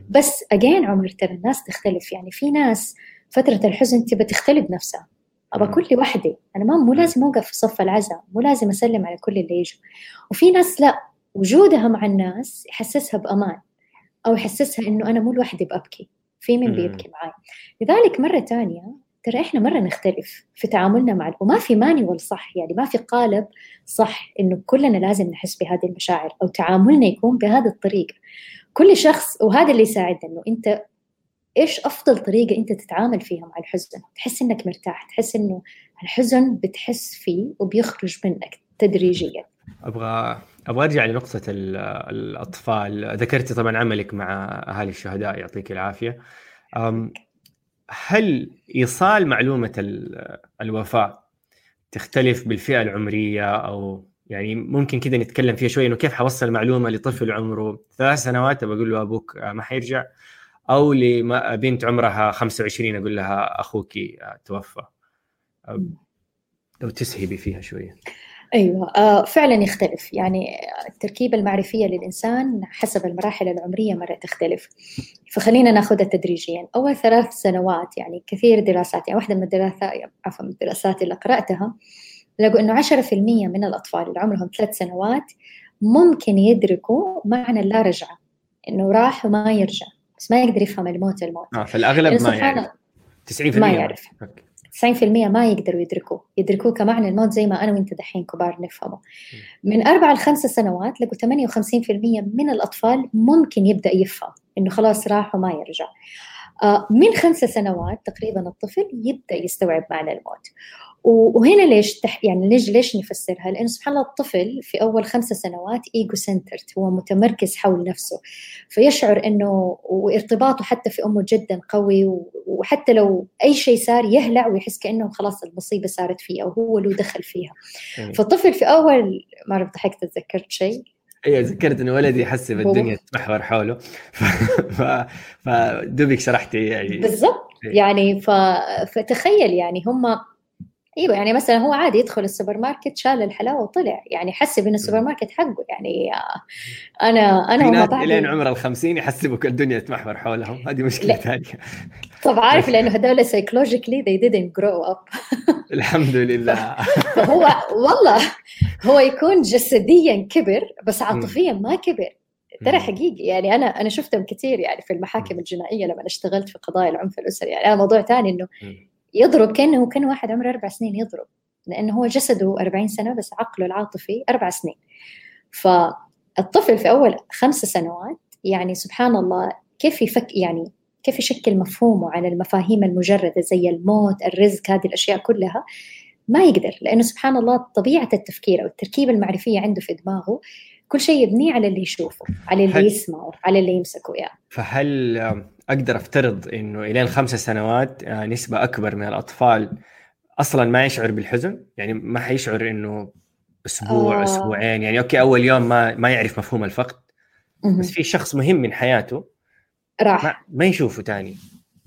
بس اجين عمر ترى الناس تختلف. يعني في ناس فترة الحزن تبى تختلي بنفسها أبى كل وحدي أنا ما مو لازم أوقف في صف العزاء. مو لازم أسلم على كل اللي يجوا. وفي ناس لا. وجودها مع الناس يحسسها بأمان. أو يحسسها إنه أنا مو لوحدي بأبكي في من بيبكي معي لذلك مرة ثانية ترى إحنا مرة نختلف في تعاملنا مع وما في ماني والصح يعني ما في قالب صح إنه كلنا لازم نحس بهذه المشاعر أو تعاملنا يكون بهذه الطريقة. كل شخص وهذا اللي يساعدنا إنه أنت إيش أفضل طريقة أنت تتعامل فيها مع الحزن؟ تحس إنك مرتاح تحس إنه الحزن بتحس فيه وبيخرج منك تدريجيا. أبغى أبغى أرجع لنقطة الأطفال. ذكرتي طبعا عملك مع أهالي الشهداء يعطيك العافية. هل إيصال معلومة الوفاة تختلف بالفئة العمرية؟ أو يعني ممكن كذا نتكلم فيها شوي إنه كيف حوصل معلومه لطفل عمره ثلاث سنوات؟ بقول له أبوك ما حيرجع. أو لبنت عمرها 25 أقول لها أخوك توفى. لو تسهبي فيها شوية. أيوه. آه فعلا يختلف. يعني التركيبة المعرفية للإنسان حسب المراحل العمرية مرة تختلف. فخلينا ناخذها تدريجيا أول ثلاث سنوات يعني كثير دراسات يعني واحدة من الدراسات عفوا من الدراسات اللي قرأتها لقوا إنه 10% من الأطفال اللي عمرهم ثلاث سنوات ممكن يدركوا معنى اللا رجعه إنه راح وما يرجع بس ما يقدر يفهم الموت الموت. آه في الأغلب ما يعرف. 90% ما يعرف. 90% ما يقدروا يدركوه. يدركوه كمعنى الموت زي ما أنا وأنت دحين كبار نفهمه. من أربع لخمس سنوات لقوا 58% من الأطفال ممكن يبدأ يفهم إنه خلاص راح وما يرجع. آه، من خمس سنوات تقريبا الطفل يبدأ يستوعب معنى الموت. وهنا ليش تح يعني نجي ليش نفسرها؟ لأنه سبحان الله الطفل في أول خمسة سنوات إيجو سنترت هو متمركز حول نفسه. فيشعر إنه وارتباطه حتى في أمه جدا قوي وحتى لو أي شيء صار يهلع ويحس كأنه خلاص المصيبة صارت فيه أو هو له دخل فيها. فالطفل في أول ما أعرف ضحكت تذكرت شيء؟ أيوه تذكرت إنه ولدي يحسب الدنيا تتمحور حوله. فدوبك شرحتي يعني. بالضبط. إيه. يعني ف... فتخيل يعني هم إيوه يعني مثلا هو عادي يدخل السوبر ماركت شال الحلاوة وطلع. يعني حسب إن السوبر ماركت حقه. يعني أنا أنا وما بعد لين عمر ال 50 يحسبوا كل الدنيا تتمحور حولهم. هذه مشكلة ثانية. طب عارف لأنه هذول psychologically they didn't grow up. الحمد لله. هو والله هو يكون جسديا كبر بس عاطفيا ما كبر. ترى حقيقي. يعني أنا أنا شفتهم كثير يعني في المحاكم الجنائية لما اشتغلت في قضايا العنف الأسري. يعني هذا موضوع ثاني إنه يضرب كأنه كان واحد عمره أربع سنين يضرب لأنه هو جسده 40 سنة بس عقله العاطفي أربع سنين فالطفل في أول خمس سنوات يعني سبحان الله كيف يفك يعني كيف يشكل مفهومه عن المفاهيم المجردة زي الموت الرزق هذه الأشياء كلها ما يقدر لأنه سبحان الله طبيعة التفكير أو التركيبه المعرفية عنده في دماغه كل شيء يبنيه على اللي يشوفه على اللي يسمعه على اللي يمسكه يعني. فهل أقدر أفترض إنه إلين خمسة سنوات آه، نسبة أكبر من الأطفال أصلا ما يشعر بالحزن يعني ما حيشعر إنه أسبوع آه. أسبوعين يعني okay أول يوم ما ما يعرف مفهوم الفقد بس في شخص مهم من حياته راح. ما, ما يشوفه ثاني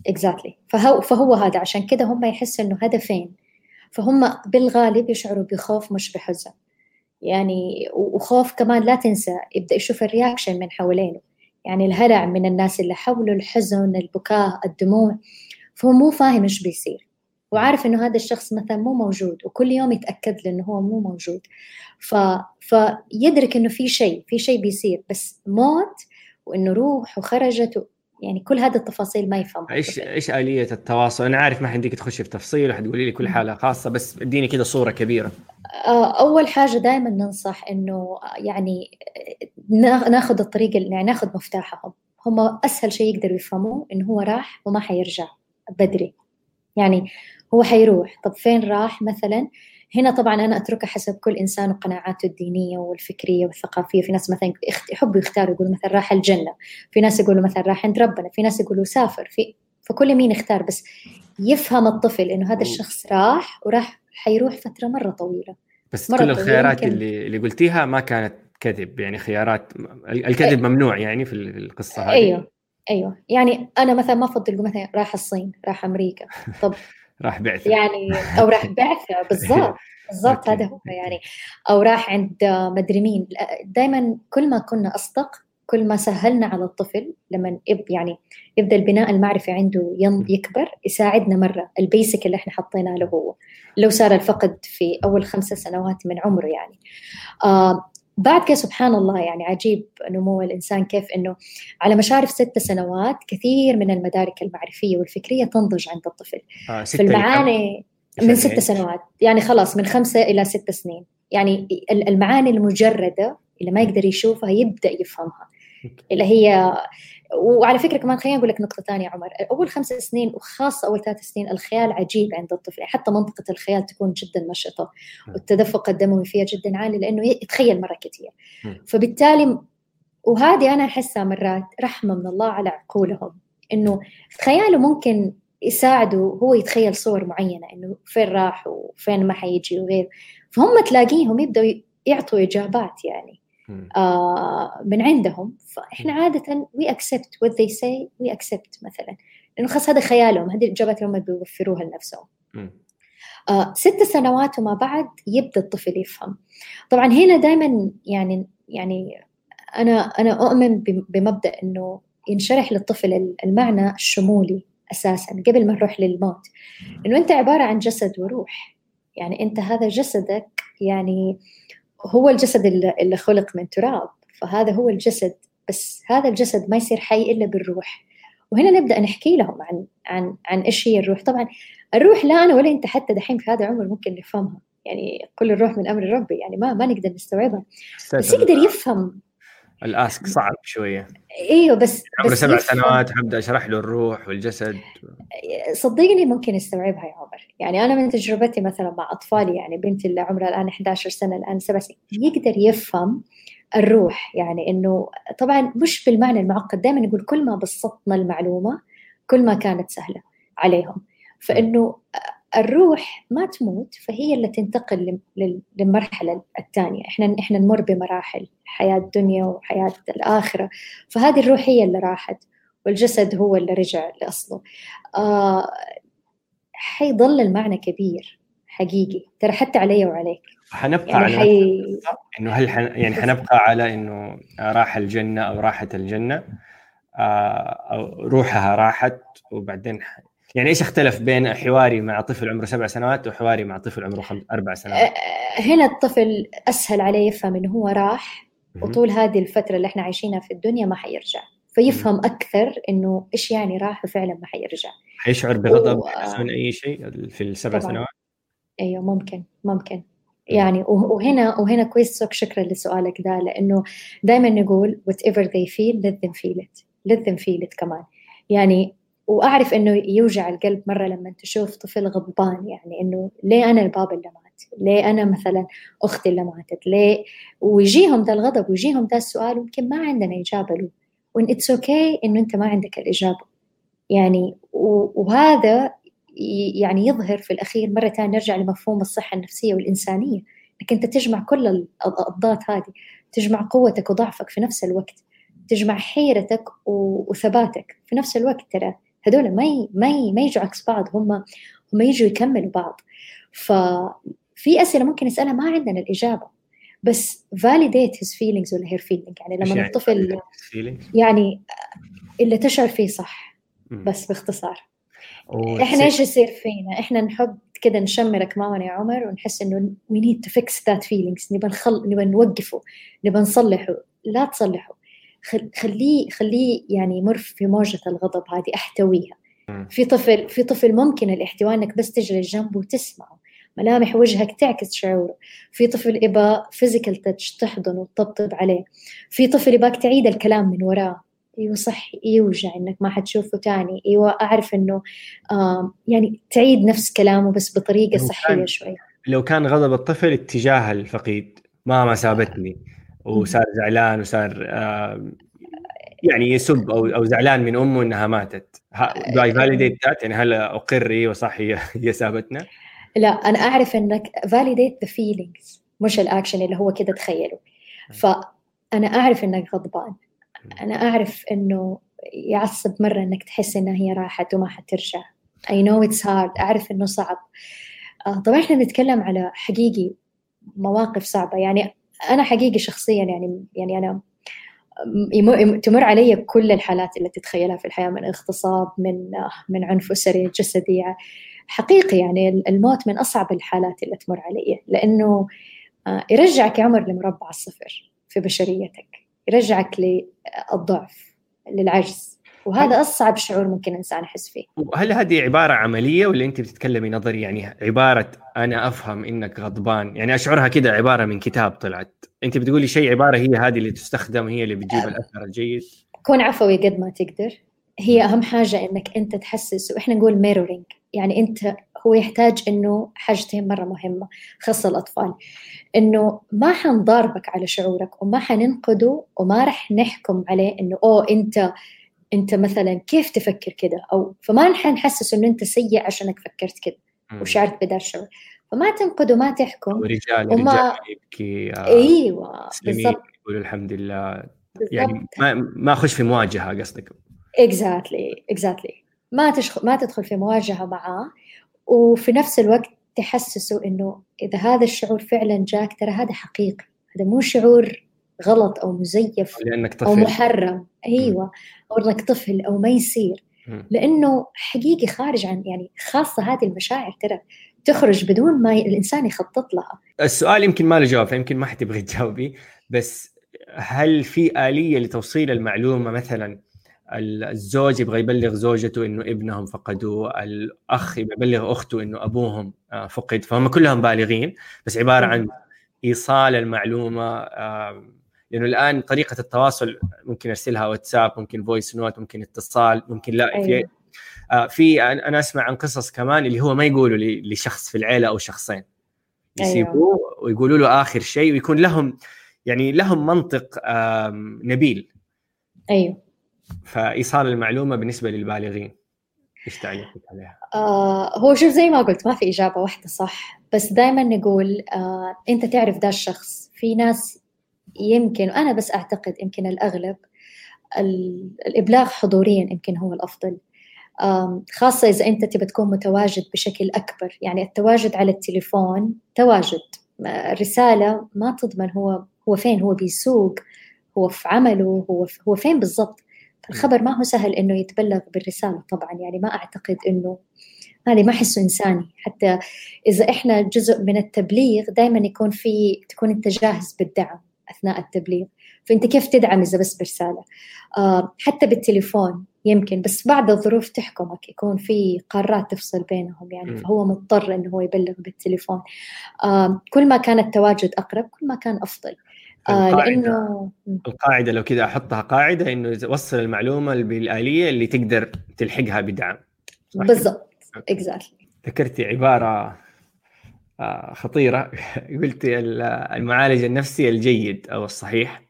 exactly exactly. فهو فهو هذا عشان كده هم يحسوا إنه هدفين. فهم بالغالب يشعروا بخوف مش بحزن. يعني وخوف كمان لا تنسى يبدأ يشوف ال reaction من حوالينه. يعني الهلع من الناس اللي حوله الحزن البكاء الدموع فهو مو فاهم إيش بيصير. وعارف إنه هذا الشخص مثلا مو موجود وكل يوم يتأكد له انه هو مو موجود. ف... فيدرك إنه في شيء في شيء بيصير بس موت وإنه روح وخرجت يعني كل هذه التفاصيل ما يفهم إيش إيش آلية التواصل؟ أنا عارف ما حنديك تخشي في تفصيل وحتقولي لي كل حالة خاصة بس اديني كذا صورة كبيرة. آه، أول حاجة دائما ننصح إنه يعني ناخذ الطريقة يعني ناخذ مفتاحهم. هم أسهل شيء يقدروا يفهموه انه هو راح وما حيرجع بدري. يعني هو حيروح. طب فين راح مثلا؟ هنا طبعا أنا اتركها حسب كل إنسان وقناعاته الدينية والفكرية والثقافية. في ناس مثلا يحبوا يختاروا يقولوا مثلا راح الجنة. في ناس يقولوا مثلا راح عند ربنا. في ناس يقولوا سافر. في فكل مين يختار؟ بس يفهم الطفل إنه هذا الشخص راح وراح حيروح فترة مرة طويلة. بس مرة كل الخيارات اللي اللي قلتيها ما كانت كذب يعني خيارات الكذب ممنوع يعني في القصة هذه؟ أيوه أيوه. يعني أنا مثلا ما أفضل مثلا راح الصين راح أمريكا. طب راح بعثة. يعني أو راح بعثة بالضبط بالضبط هذا هو يعني. أو راح عند مدري مين. دائما كل ما كنا أصدق كل ما سهلنا على الطفل لما يعني يبدأ البناء المعرفي عنده يكبر يساعدنا مرة. البيسك اللي إحنا حطيناه له هو. لو صار الفقد في أول خمسة سنوات من عمره يعني. آه بعد كده سبحان الله يعني عجيب نمو الإنسان كيف أنه على مشارف ست سنوات كثير من المدارك المعرفية والفكرية تنضج عند الطفل. آه في المعاني من ست سنوات. يعني خلاص من خمسة إلى ست سنين. يعني المعاني المجردة اللي ما يقدر يشوفها يبدأ يفهمها. اللي هي وعلى فكرة كمان خليني أقول لك نقطة ثانية عمر. أول خمس سنين وخاصه أول ثلاث سنين الخيال عجيب عند الطفل. يعني حتى منطقة الخيال تكون جدا نشطة والتدفق الدموي فيها جدا عالي لأنه يتخيل مرة كثير. فبالتالي وهذه أنا أحسها مرات رحمة من الله على عقولهم. إنه خياله ممكن يساعده هو يتخيل صور معينة إنه فين راح وفين ما حيجي وغير. فهم تلاقيهم يبدأوا يعطوا إجابات يعني. آه من عندهم. فإحنا عادة we accept what they say we accept مثلا. لأنه خلاص هذا خيالهم هذه الإجابات اللي هم بيوفروها لنفسهم. آه ست سنوات وما بعد يبدأ الطفل يفهم. طبعا هنا دائما يعني يعني أنا أنا أؤمن بمبدأ إنه ينشرح للطفل المعنى الشمولي أساسا قبل ما نروح للموت. إنه أنت عبارة عن جسد وروح. يعني أنت هذا جسدك يعني هو الجسد اللي خلق من تراب فهذا هو الجسد بس هذا الجسد ما يصير حي إلا بالروح. وهنا نبدأ نحكي لهم عن عن عن إيش هي الروح. طبعا الروح لا أنا ولا أنت حتى دحين في هذا العمر ممكن نفهمها. يعني كل الروح من أمر ربي يعني ما ما نقدر نستوعبها. بس يقدر يفهم الأسك صعب شوية. إيوه بس عمره سبع سنوات حبدا اشرح له الروح والجسد. صدقني ممكن يستوعبها يا عمر. يعني أنا من تجربتي مثلا مع أطفالي يعني بنتي اللي عمرها الآن 11 سنة الآن سبع سنين يقدر يفهم الروح. يعني إنه طبعا مش بالمعنى المعقد دائما نقول كل ما بسطنا المعلومة كل ما كانت سهلة عليهم. فإنه الروح ما تموت فهي اللي تنتقل للمرحلة الثانية. إحنا إحنا نمر بمراحل حياة الدنيا وحياة الآخرة. فهذه الروح هي اللي راحت والجسد هو اللي رجع لأصله. آه حيظل المعنى كبير حقيقي. ترى حتى علي وعليك. حنبقى يعني على حي... إنه هل حن... يعني حنبقى على إنه راح الجنة أو راحت الجنة؟ آه أو روحها راحت وبعدين يعني إيش اختلف بين حواري مع طفل عمره سبع سنوات وحواري مع طفل عمره خم... أربع سنوات؟ هنا الطفل أسهل عليه يفهم إنه هو راح وطول هذه الفترة اللي إحنا عايشينها في الدنيا ما حيرجع. فيفهم أكثر إنه إيش يعني راح وفعلا ما حيرجع. حيشعر بغضب و... من أي شيء في السبع طبعا. سنوات؟ أيوه ممكن ممكن. يعني وهنا وهنا كويس شكرا لسؤالك ده لأنه دائما نقول whatever they feel let them feel it. Let them feel it كمان. يعني وأعرف إنه يوجع القلب مرة لما تشوف طفل غضبان يعني إنه ليه أنا البابا اللي مات؟ ليه أنا مثلا أختي اللي ماتت؟ ليه؟ ويجيهم ذا الغضب ويجيهم ذا السؤال ويمكن ما عندنا إجابة له and it's okay إنه أنت ما عندك الإجابة يعني وهذا يعني يظهر في الأخير مرة ثانية نرجع لمفهوم الصحة النفسية والإنسانية انك أنت تجمع كل الضاد هذه تجمع قوتك وضعفك في نفس الوقت تجمع حيرتك وثباتك في نفس الوقت ترى هذول ما ي... ما ي... ما يجوا عكس بعض هم هم يجوا يكملوا بعض. ففي أسئلة ممكن نسألها ما عندنا الإجابة بس validate his feelings ولا her feeling. يعني لما يعني الطفل يعني اللي تشعر فيه صح بس باختصار. إحنا إيش يصير فينا؟ إحنا نحب كده نشمر كمامنا يا عمر ونحس إنه we need to fix that feelings. نبى نخل... نبى نوقفه نبى نصلحه. لا تصلحه. خليه خليه يعني يمر في موجة الغضب هذه أحتويها. في طفل في طفل ممكن الإحتواء إنك بس تجلس جنبه وتسمعه ملامح وجهك تعكس شعوره. في طفل يبى فيزيكال تاتش تحضنه وتطبطب عليه. في طفل يباك تعيد الكلام من وراه. إيوه صح يوجع إنك ما حتشوفه تاني. إيوه أعرف إنه آه يعني تعيد نفس كلامه بس بطريقة صحية شوي. لو كان غضب الطفل اتجاه الفقيد ماما سابتني. وصار زعلان وصار يعني يسب أو أو زعلان من أمه إنها ماتت. do I validate that يعني هل اقر أيوه صح هي هي سابتنا؟ لا أنا أعرف إنك validate the feelings مش الاكشن اللي هو كده تخيله. فأنا أعرف إنك غضبان. أنا أعرف إنه يعصب مرة إنك تحس إنها هي راحت وما حترجع. I know it's hard. أعرف إنه صعب. آه طبعا إحنا بنتكلم على حقيقي مواقف صعبة. يعني أنا حقيقي شخصيا يعني يعني أنا تمر علي كل الحالات اللي تتخيلها في الحياة من اغتصاب من من عنف أسري جسدي. حقيقي يعني الموت من أصعب الحالات اللي تمر علي لأنه آه، يرجعك يا عمر لمربع الصفر في بشريتك يرجعك للضعف للعجز. وهذا أصعب شعور ممكن انسان يحس فيه. هل هذه عبارة عملية ولا أنت بتتكلمي نظري؟ يعني عبارة أنا أفهم إنك غضبان. يعني أشعرها كده عبارة من كتاب طلعت. أنت بتقولي شيء عبارة هي هذه اللي تستخدم هي اللي بتجيب الأثر الجيد. كون عفوي قد ما تقدر. هي أهم حاجة إنك أنت تحسس. وإحنا نقول ميرورينج يعني أنت هو يحتاج إنه حاجتين مرة مهمة. خاصة الأطفال. إنه ما حنضاربك على شعورك وما حننقده وما رح نحكم عليه إنه أوه أنت انت مثلا كيف تفكر كده؟ أو فما حنحسس إنه أنت سيء عشانك فكرت كده وشعرت بدا الشعور فما تنقد وما تحكم. رجال وما... رجال يبكي آه، إيوه بالضبط. يقول الحمد لله. يعني ما ما أخش في مواجهة قصدك. exactly exactly ما تشخ... ما تدخل في مواجهة معاه وفي نفس الوقت تحسسه إنه إذا هذا الشعور فعلا جاك ترى هذا حقيقي. هذا مو شعور غلط أو مزيف لأنك طفل. أو محرم. أيوه. أو إنك طفل أو ما يصير. لأنه حقيقي خارج عن يعني خاصة هذه المشاعر ترى تخرج بدون ما الإنسان يخطط لها. السؤال يمكن ما له جواب فيمكن ما حتبغي تجاوبي بس هل في آلية لتوصيل المعلومة؟ مثلا الزوج يبغى يبلغ زوجته إنه ابنهم فقدوه الأخ يبغى يبلغ أخته إنه أبوهم آه، فقد فهم كلهم بالغين. بس عبارة عن إيصال المعلومة لأنه الآن طريقة التواصل ممكن أرسلها واتساب ممكن voice note ممكن اتصال ممكن لا أيوة. في آه في أنا أسمع عن قصص كمان اللي هو ما يقولوا لشخص في العيلة أو شخصين يسيبوه أيوة. ويقولوا له آخر شيء ويكون لهم يعني لهم منطق نبيل أيوه فإيصال المعلومة بالنسبة للبالغين إيش تعليقك عليها؟ آه هو شوف زي ما قلت ما في إجابة واحدة صح بس دائما نقول آه أنت تعرف ذا الشخص في ناس يمكن وأنا بس أعتقد يمكن الأغلب الإبلاغ حضوريا يمكن هو الأفضل. خاصة إذا أنت تبى تكون متواجد بشكل أكبر. يعني التواجد على التليفون تواجد. الرسالة ما تضمن هو هو فين؟ هو بيسوق؟ هو في عمله؟ هو هو فين بالضبط؟ الخبر ما هو سهل إنه يتبلغ بالرسالة طبعا. يعني ما أعتقد إنه هذه ما أحسه إنساني. حتى إذا إحنا جزء من التبليغ دائما يكون في تكون أنت جاهز بالدعم. أثناء التبليغ. فأنت كيف تدعم اذا بس برسالة؟ آه حتى بالتليفون يمكن بس بعد الظروف تحكمك يكون في قارات تفصل بينهم يعني م. فهو مضطر إنه هو يبلغ بالتليفون. آه كل ما كان التواجد أقرب كل ما كان أفضل. آه لأنه القاعدة لو كذا أحطها قاعدة إنه وصل المعلومة بالآلية اللي تقدر تلحقها بدعم بالضبط اكزاكتلي ذكرتي عبارة خطيرة. قلتي المعالج النفسي الجيد أو الصحيح.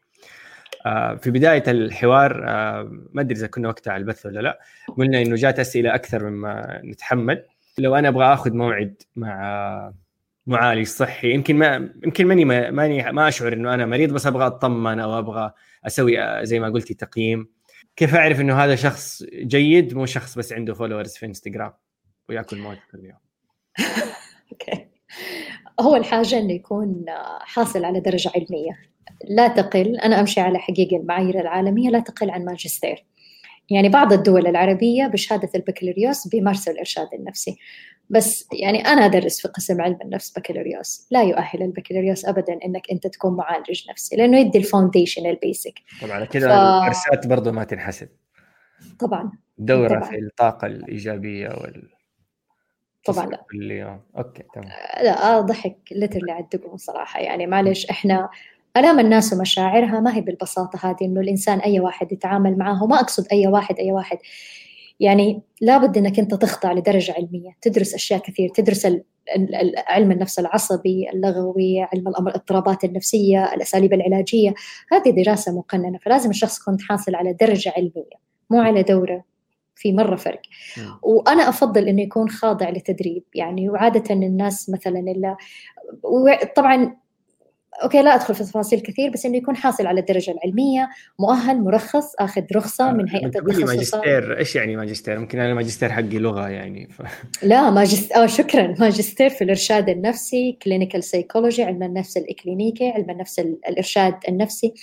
آه، في بداية الحوار آه، ما أدري إذا كنا وقتها على البث ولا لا قلنا إنه جات أسئلة أكثر مما نتحمل. لو أنا أبغى آخذ موعد مع معالج صحي يمكن ما يمكن ماني ماني ما أشعر إنه أنا مريض بس أبغى أطمن أو أبغى أسوي زي ما قلتي تقييم. كيف أعرف إنه هذا شخص جيد؟ مو شخص بس عنده followers في انستغرام ويأكل موت كل يوم. okay اول حاجة إنه يكون حاصل على درجة علمية. لا تقل أنا أمشي على حقيقة المعايير العالمية لا تقل عن ماجستير يعني بعض الدول العربية بشهادة البكالوريوس بيمارسوا الارشاد النفسي. بس يعني أنا أدرس في قسم علم النفس بكالوريوس. لا يؤهل البكالوريوس ابدا إنك أنت تكون معالج نفسي لأنه يدي ال foundation ال basic طبعا كذا ف... برضه ما تنحسب. طبعا. دورة طبعا. في الطاقة الإيجابية وال طبعا لا. اليوم okay تمام. لا آه ضحك literally على الدقم صراحة. يعني معلش إحنا ألام الناس ومشاعرها ما هي بالبساطة هذه إنه الإنسان أي واحد يتعامل معه وما أقصد أي واحد أي واحد. يعني لابد إنك أنت تخضع لدرجة علمية تدرس أشياء كثير تدرس علم النفس العصبي اللغوي علم الاضطرابات النفسية الأساليب العلاجية. هذه دراسة مقننة فلازم الشخص يكون حاصل على درجة علمية مو على دورة. في مرة فرق. وأنا أفضل أنه يكون خاضع لتدريب. يعني وعادة الناس مثلا إلا طبعا okay لا أدخل في تفاصيل كثير بس إنه يكون حاصل على الدرجة العلمية مؤهل مرخص آخذ رخصة من هيئة التخصصات. ماجستير. إيش يعني ماجستير؟ ممكن أنا الماجستير حقي لغة يعني. ف... لا ماجستير آه شكرا. ماجستير في الإرشاد النفسي clinical psychology علم النفس الإكلينيكي علم النفس الإرشاد النفسي.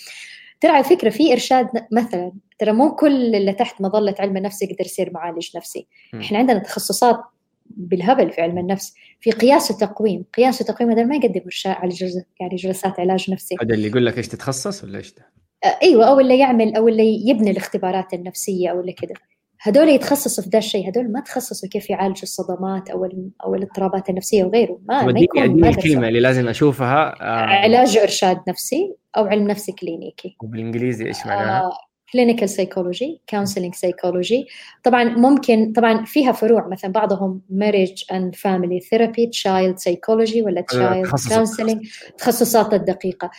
ترى على فكرة في إرشاد مثلا ترى مو كل اللي تحت مظلة علم النفس يقدر يصير معالج نفسي. م. إحنا عندنا تخصصات بالهبل في علم النفس. في قياس وتقويم قياس وتقويم هذا ما يقدم على يعني جلسات علاج نفسي. هذا اللي يقول لك إيش تتخصص ولا إيش؟ ده؟ آه، إيوه أو اللي يعمل أو اللي يبني الاختبارات النفسية أو اللي كذا هذول يتخصصوا في ذا الشيء هذول ما تخصصوا كيف يعالجوا الصدمات أو أو الاضطرابات النفسية وغيره. ما, ما يكون الكلمة اللي لازم أشوفها. آه. علاج إرشاد نفسي أو علم نفسي كلينيكي. وبالانجليزي إيش معناها؟ آه clinical psychology counseling psychology طبعا ممكن طبعا فيها فروع مثلا بعضهم marriage and family therapy child psychology ولا child counseling التخصصات الدقيقة.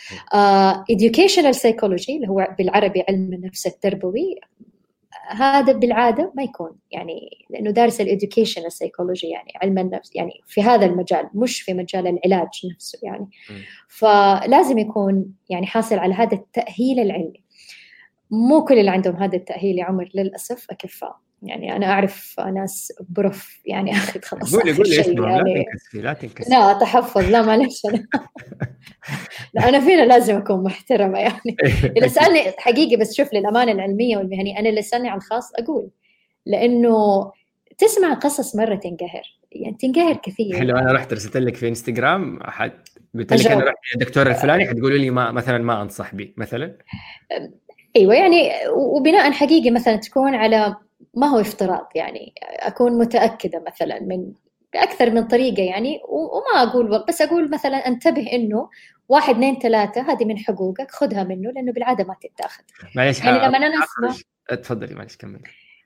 educational سايكولوجي اللي هو بالعربي علم النفس التربوي. هذا بالعادة ما يكون يعني لأنه دارس ال education psychology يعني علم النفس يعني في هذا المجال مش في مجال العلاج نفسه يعني. فلازم يكون يعني حاصل على هذا التأهيل العلمي. مو كل اللي عندهم هذا التأهيل يا عمر للأسف أكفاء. يعني أنا أعرف ناس بروف يعني أخذ خلاص قولي قولي اسمه يعني لا تنكسفي لا تنكسفي. لا تحفظ لا معلش. أنا لا أنا فينا لازم أكون محترمة يعني. إذا سألني حقيقي بس شوف للأمانة العلمية والمهنية أنا اللي سألني عن الخاص أقول لأنه تسمع قصص مرة تنقهر. يعني تنقهر كثير. لو أنا رحت رسلت لك في إنستغرام أحد قلت لك أنا رحت الدكتور الفلاني حتقولوا لي ما مثلا ما أنصح به مثلا. أيوه يعني وبناء حقيقي مثلا تكون على ما هو افتراض يعني. أكون متأكدة مثلا من بأكثر من طريقة يعني وما أقول بس أقول مثلا أنتبه إنه واحد اثنين ثلاثة هذه من حقوقك خذها منه لأنه بالعادة ما تتاخذ. معلش يعني لما أنا أسمع تفضلي معلش كمل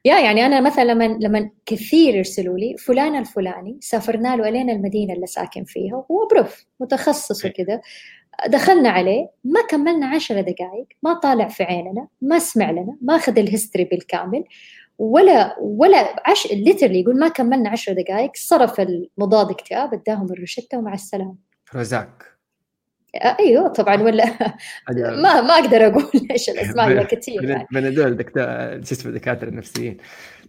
يا يعني أنا مثلا لما لما كثير يرسلوا لي فلان الفلاني سافرنا له الين المدينة اللي ساكن فيها وهو prof متخصص وكذا دخلنا عليه ما كملنا عشر دقائق ما طالع في عيننا ما سمع لنا ما أخذ ال history بالكامل ولا ولا عش literally يقول ما كملنا عشر دقائق صرف المضاد اكتئاب اداهم الروشتة ومع السلامة. بروزاك أيوه طبعا ولا ما ما أقدر أقول إيش الأسماء كثير يعني. بنادول دكتور شو اسمه دكاتره نفسيين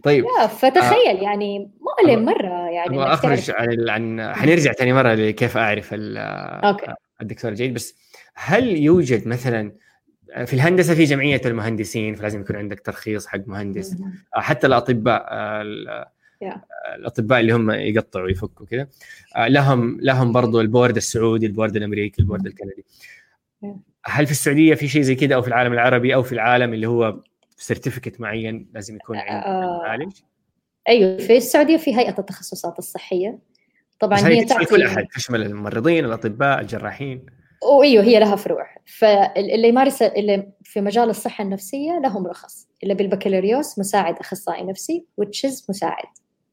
طيب فتخيل آه يعني مؤلم مرة يعني أخرج عن عن حنرجع ثاني مرة لكيف أعرف okay. الدكتور الجيد. بس هل يوجد مثلا في الهندسة في جمعية المهندسين فلازم يكون عندك ترخيص حق مهندس. حتى الأطباء الأطباء اللي هم يقطعوا ويفكوا كذا. لهم لهم برضو ال board السعودي ال board الأمريكي ال board الكندي. هل في السعودية في شيء زي كذا أو في العالم العربي أو في العالم اللي هو certificate معين لازم يكون عند المعالج؟ أيوه في السعودية في هيئة التخصصات الصحية. طبعا هي تشمل كل أحد تشمل الممرضين الأطباء الجراحين. وايوه هي لها فروع. فاللي يمارس اللي في مجال الصحة النفسية لهم رخص. اللي بالبكالوريوس مساعد أخصائي نفسي which is مساعد.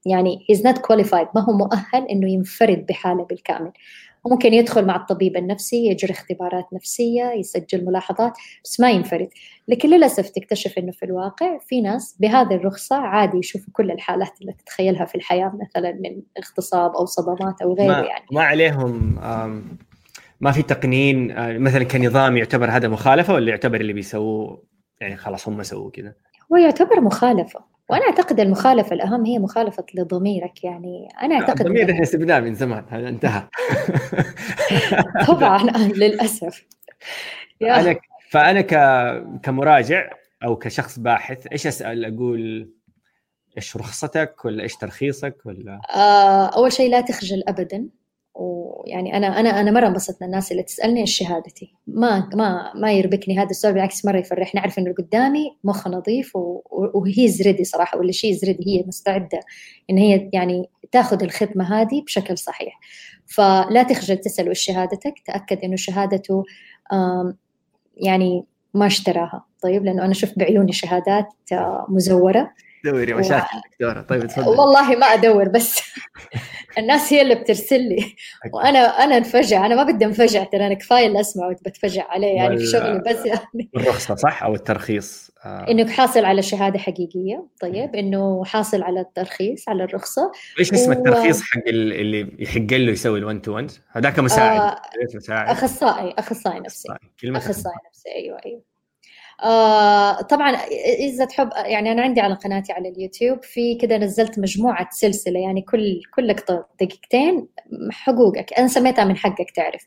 يعني he's not qualified. ما هو مؤهل إنه ينفرد بحاله بالكامل. وممكن يدخل مع الطبيب النفسي يجري اختبارات نفسية يسجل ملاحظات بس ما ينفرد. لكن للأسف تكتشف أنه في الواقع في ناس بهذه الرخصة عادي يشوفوا كل الحالات اللي تتخيلها في الحياة مثلا من اغتصاب أو صدمات أو غيره ما يعني. ما عليهم ما في تقنين مثلا كنظام يعتبر هذا مخالفة ولا يعتبر اللي بيسووه يعني خلاص هم سووا كذا هو يعتبر مخالفة وأنا أعتقد المخالفة الأهم هي مخالفة لضميرك يعني. أنا أعتقد الضمير إحنا سبناه من زمان هذا انتهى. طبعا للأسف. أنا فأنا ك... كمراجع أو كشخص باحث إيش أسأل؟ أقول إيش رخصتك ولا إيش ترخيصك ولا؟ آه أول شيء لا تخجل ابدا. ويعني أنا أنا أنا مرة انبسطت من الناس اللي تسألني إيش شهادتي. ما ما ما يربكني هذا السؤال بالعكس مرة يفرحني اعرف إنه قدامي مخ نظيف وهي زريدي صراحة ولا شيء زريدي هي مستعدة إن هي يعني تاخذ الخدمة هذه بشكل صحيح. فلا تخجل تسأل إيش شهادتك تأكد إنه شهادته يعني ما اشتراها. طيب لأنه أنا شفت بعيوني شهادات آه، مزورة. دوري مشاكل. دكتورة. طيب تفضل. والله ما أدور بس الناس هي اللي بترسل لي. وأنا أنا انفجع. أنا ما بدي انفجع ترى أنا كفاية اللي أسمع بتفجع عليه يعني في شغلي بس يعني. الرخصه صح؟ أو الترخيص؟ آه. إنك حاصل على شهادة حقيقية. طيب إنه حاصل على الترخيص على الرخصة. إيش اسم و... الترخيص حق اللي يحق له يسوي ال1 تو 1 هذاك مساعد. آه مساعد؟ أخصائي أخصائي نفسي. أخصائي. نفسي. أيوه أيوه. آه طبعا إذا تحب يعني أنا عندي على قناتي على اليوتيوب في كده نزلت مجموعة سلسلة يعني كل كل لقطه دقيقتين حقوقك. أنا سميتها من حقك تعرف.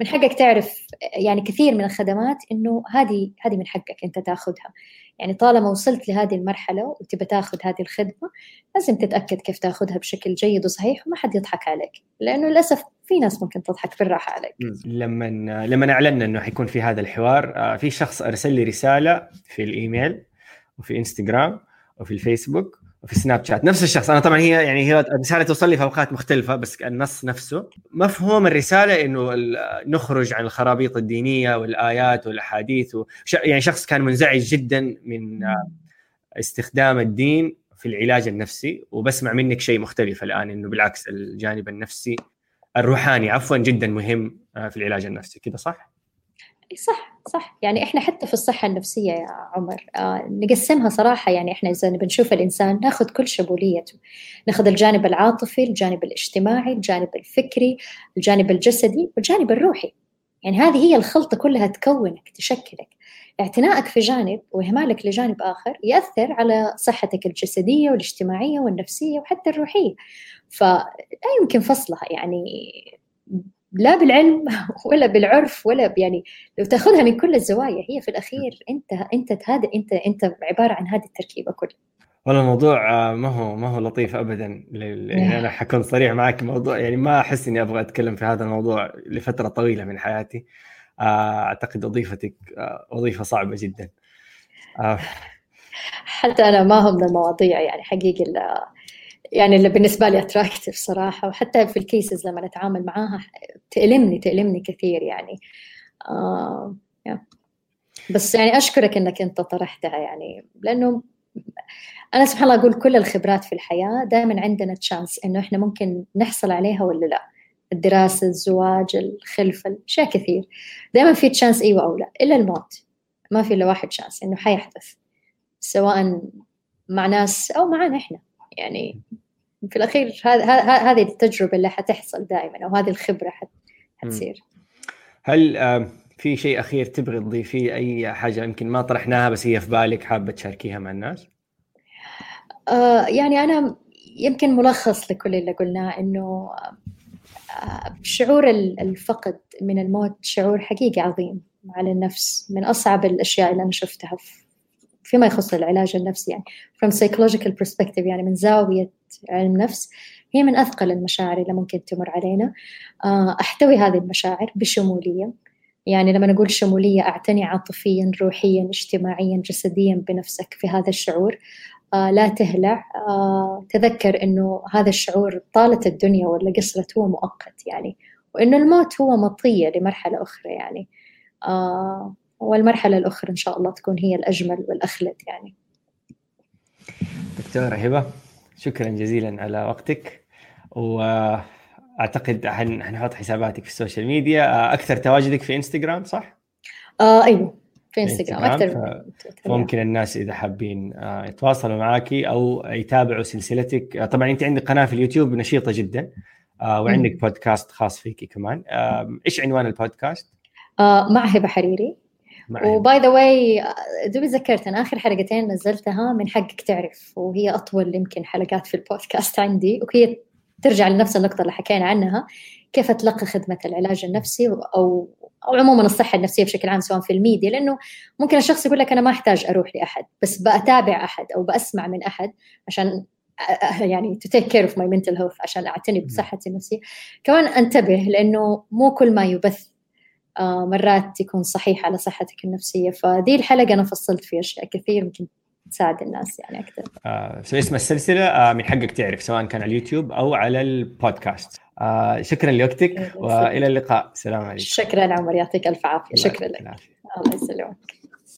من حقك تعرف يعني كثير من الخدمات إنه هذه هذه من حقك أنت تاخذها. يعني طالما وصلت لهذه المرحلة وتبى تاخذ هذه الخدمة لازم تتأكد كيف تاخذها بشكل جيد وصحيح وما حد يضحك عليك. لأنه للأسف في ناس ممكن تضحك بالراحة عليك. لما لما اعلنا إنه حيكون في هذا الحوار آه، في شخص أرسل لي رسالة في الإيميل وفي إنستغرام وفي الفيسبوك وفي سناب شات. نفس الشخص. أنا طبعا هي يعني هي رسالة توصل لي في أوقات مختلفة بس النص نفسه. مفهوم الرسالة إنه نخرج عن الخرابيط الدينية والآيات والأحاديث وش يعني شخص كان منزعج جدا من استخدام الدين في العلاج النفسي وبسمع منك شيء مختلف الآن إنه بالعكس الجانب النفسي الروحاني عفوا جدا مهم آه، في العلاج النفسي كذا صح؟ صح صح. يعني إحنا حتى في الصحة النفسية يا عمر آه نقسمها صراحة. يعني إحنا إذا بنشوف الإنسان ناخذ كل شموليته. ناخذ الجانب العاطفي الجانب الاجتماعي الجانب الفكري الجانب الجسدي والجانب الروحي. يعني هذه هي الخلطة كلها تكونك تشكلك. اعتنائك في جانب وإهمالك لجانب آخر يأثر على صحتك الجسدية والاجتماعية والنفسية وحتى الروحية. فلا يمكن فصلها يعني لا بالعلم ولا بالعرف ولا يعني لو تأخذها من كل الزوايا هي في الأخير أنت أنت هذا أنت أنت عبارة عن هذه التركيبة كلها. والله الموضوع آه، ما هو ما هو لطيف ابدا يعني أنا حكون صريح معك موضوع يعني ما أحس إني أبغى أتكلم في هذا الموضوع لفترة طويلة من حياتي. آه، أعتقد وظيفتك آه، وظيفة صعبة جدا. حتى أنا ما هم المواضيع يعني حقيقي يعني اللي بالنسبة لي attractive صراحة وحتى في ال cases لما نتعامل معاها تألمني تألمني كثير يعني. آه بس يعني أشكرك إنك أنت طرحتها يعني لأنه أنا سبحان الله أقول كل الخبرات في الحياة دائما عندنا chance إنه إحنا ممكن نحصل عليها ولا لا. الدراسة الزواج الخلفه أشياء كثير. دائما في تشانس أيوه أو لا. إلا الموت. ما في إلا واحد شانس إنه حيحدث. سواء مع ناس أو معنا إحنا. يعني في الأخير هذه التجربة اللي حتحصل دائما أو هذه الخبرة حتصير. هل في شيء أخير تبغي تضيفيه؟ أي حاجة يمكن ما طرحناها بس هي في بالك حابة تشاركيها مع الناس؟ آه يعني أنا يمكن ملخص لكل اللي قلناه إنه آه شعور الفقد من الموت شعور حقيقي عظيم على النفس من أصعب الأشياء اللي أنا شفتها فيما يخص العلاج النفسي يعني. From psychological perspective يعني من زاوية علم نفس هي من أثقل المشاعر اللي ممكن تمر علينا. آه، أحتوي هذه المشاعر بشمولية. يعني لما نقول شمولية أعتني عاطفيا روحيا اجتماعيا جسديا بنفسك في هذا الشعور. آه لا تهلع. آه تذكر أنه هذا الشعور طالت الدنيا ولا قصرت هو مؤقت يعني. وأنه الموت هو مطية لمرحلة أخرى يعني. آه والمرحلة الأخرى إن شاء الله تكون هي الأجمل والأخلد يعني. دكتورة هبة شكرا جزيلا على وقتك وأعتقد حنحط حساباتك في ال social media. أكثر تواجدك في إنستغرام صح؟ آه أيوه في إنستغرام. أكثر ممكن الناس إذا حابين آه، يتواصلوا معك أو يتابعوا سلسلتك. آه، طبعا أنت عندك قناة في اليوتيوب نشيطة جدا آه، وعندك بودكاست خاص فيكي كمان. إيش عنوان البودكاست؟ مع هبة حريري. و by the way دوبي ذكرت أنا آخر حلقتين نزلتها من حقك تعرف وهي أطول يمكن حلقات في البودكاست عندي وهي ترجع لنفس النقطة اللي حكينا عنها كيف اتلقى خدمة العلاج النفسي أو أو عموما الصحة النفسية بشكل عام سواء في الميديا لأنه ممكن الشخص يقول لك أنا ما أحتاج أروح لأحد بس بتابع أحد أو بسمع من أحد عشان يعني to take care of my mental health عشان أعتني بصحتي النفسية. كمان أنتبه لأنه مو كل ما يبث آه، مرات يكون صحيح على صحتك النفسية. فدي الحلقة أنا فصلت فيها أشياء كثير يمكن تساعد الناس يعني أكثر. آه اسم السلسلة؟ آه من حقك تعرف سواء كان على اليوتيوب أو على البودكاست. آه شكرا لوقتك وإلى اللقاء. سلام عليكم. شكرا عمر يعطيك ألف عافية. شكرا لك. الله يسلمك.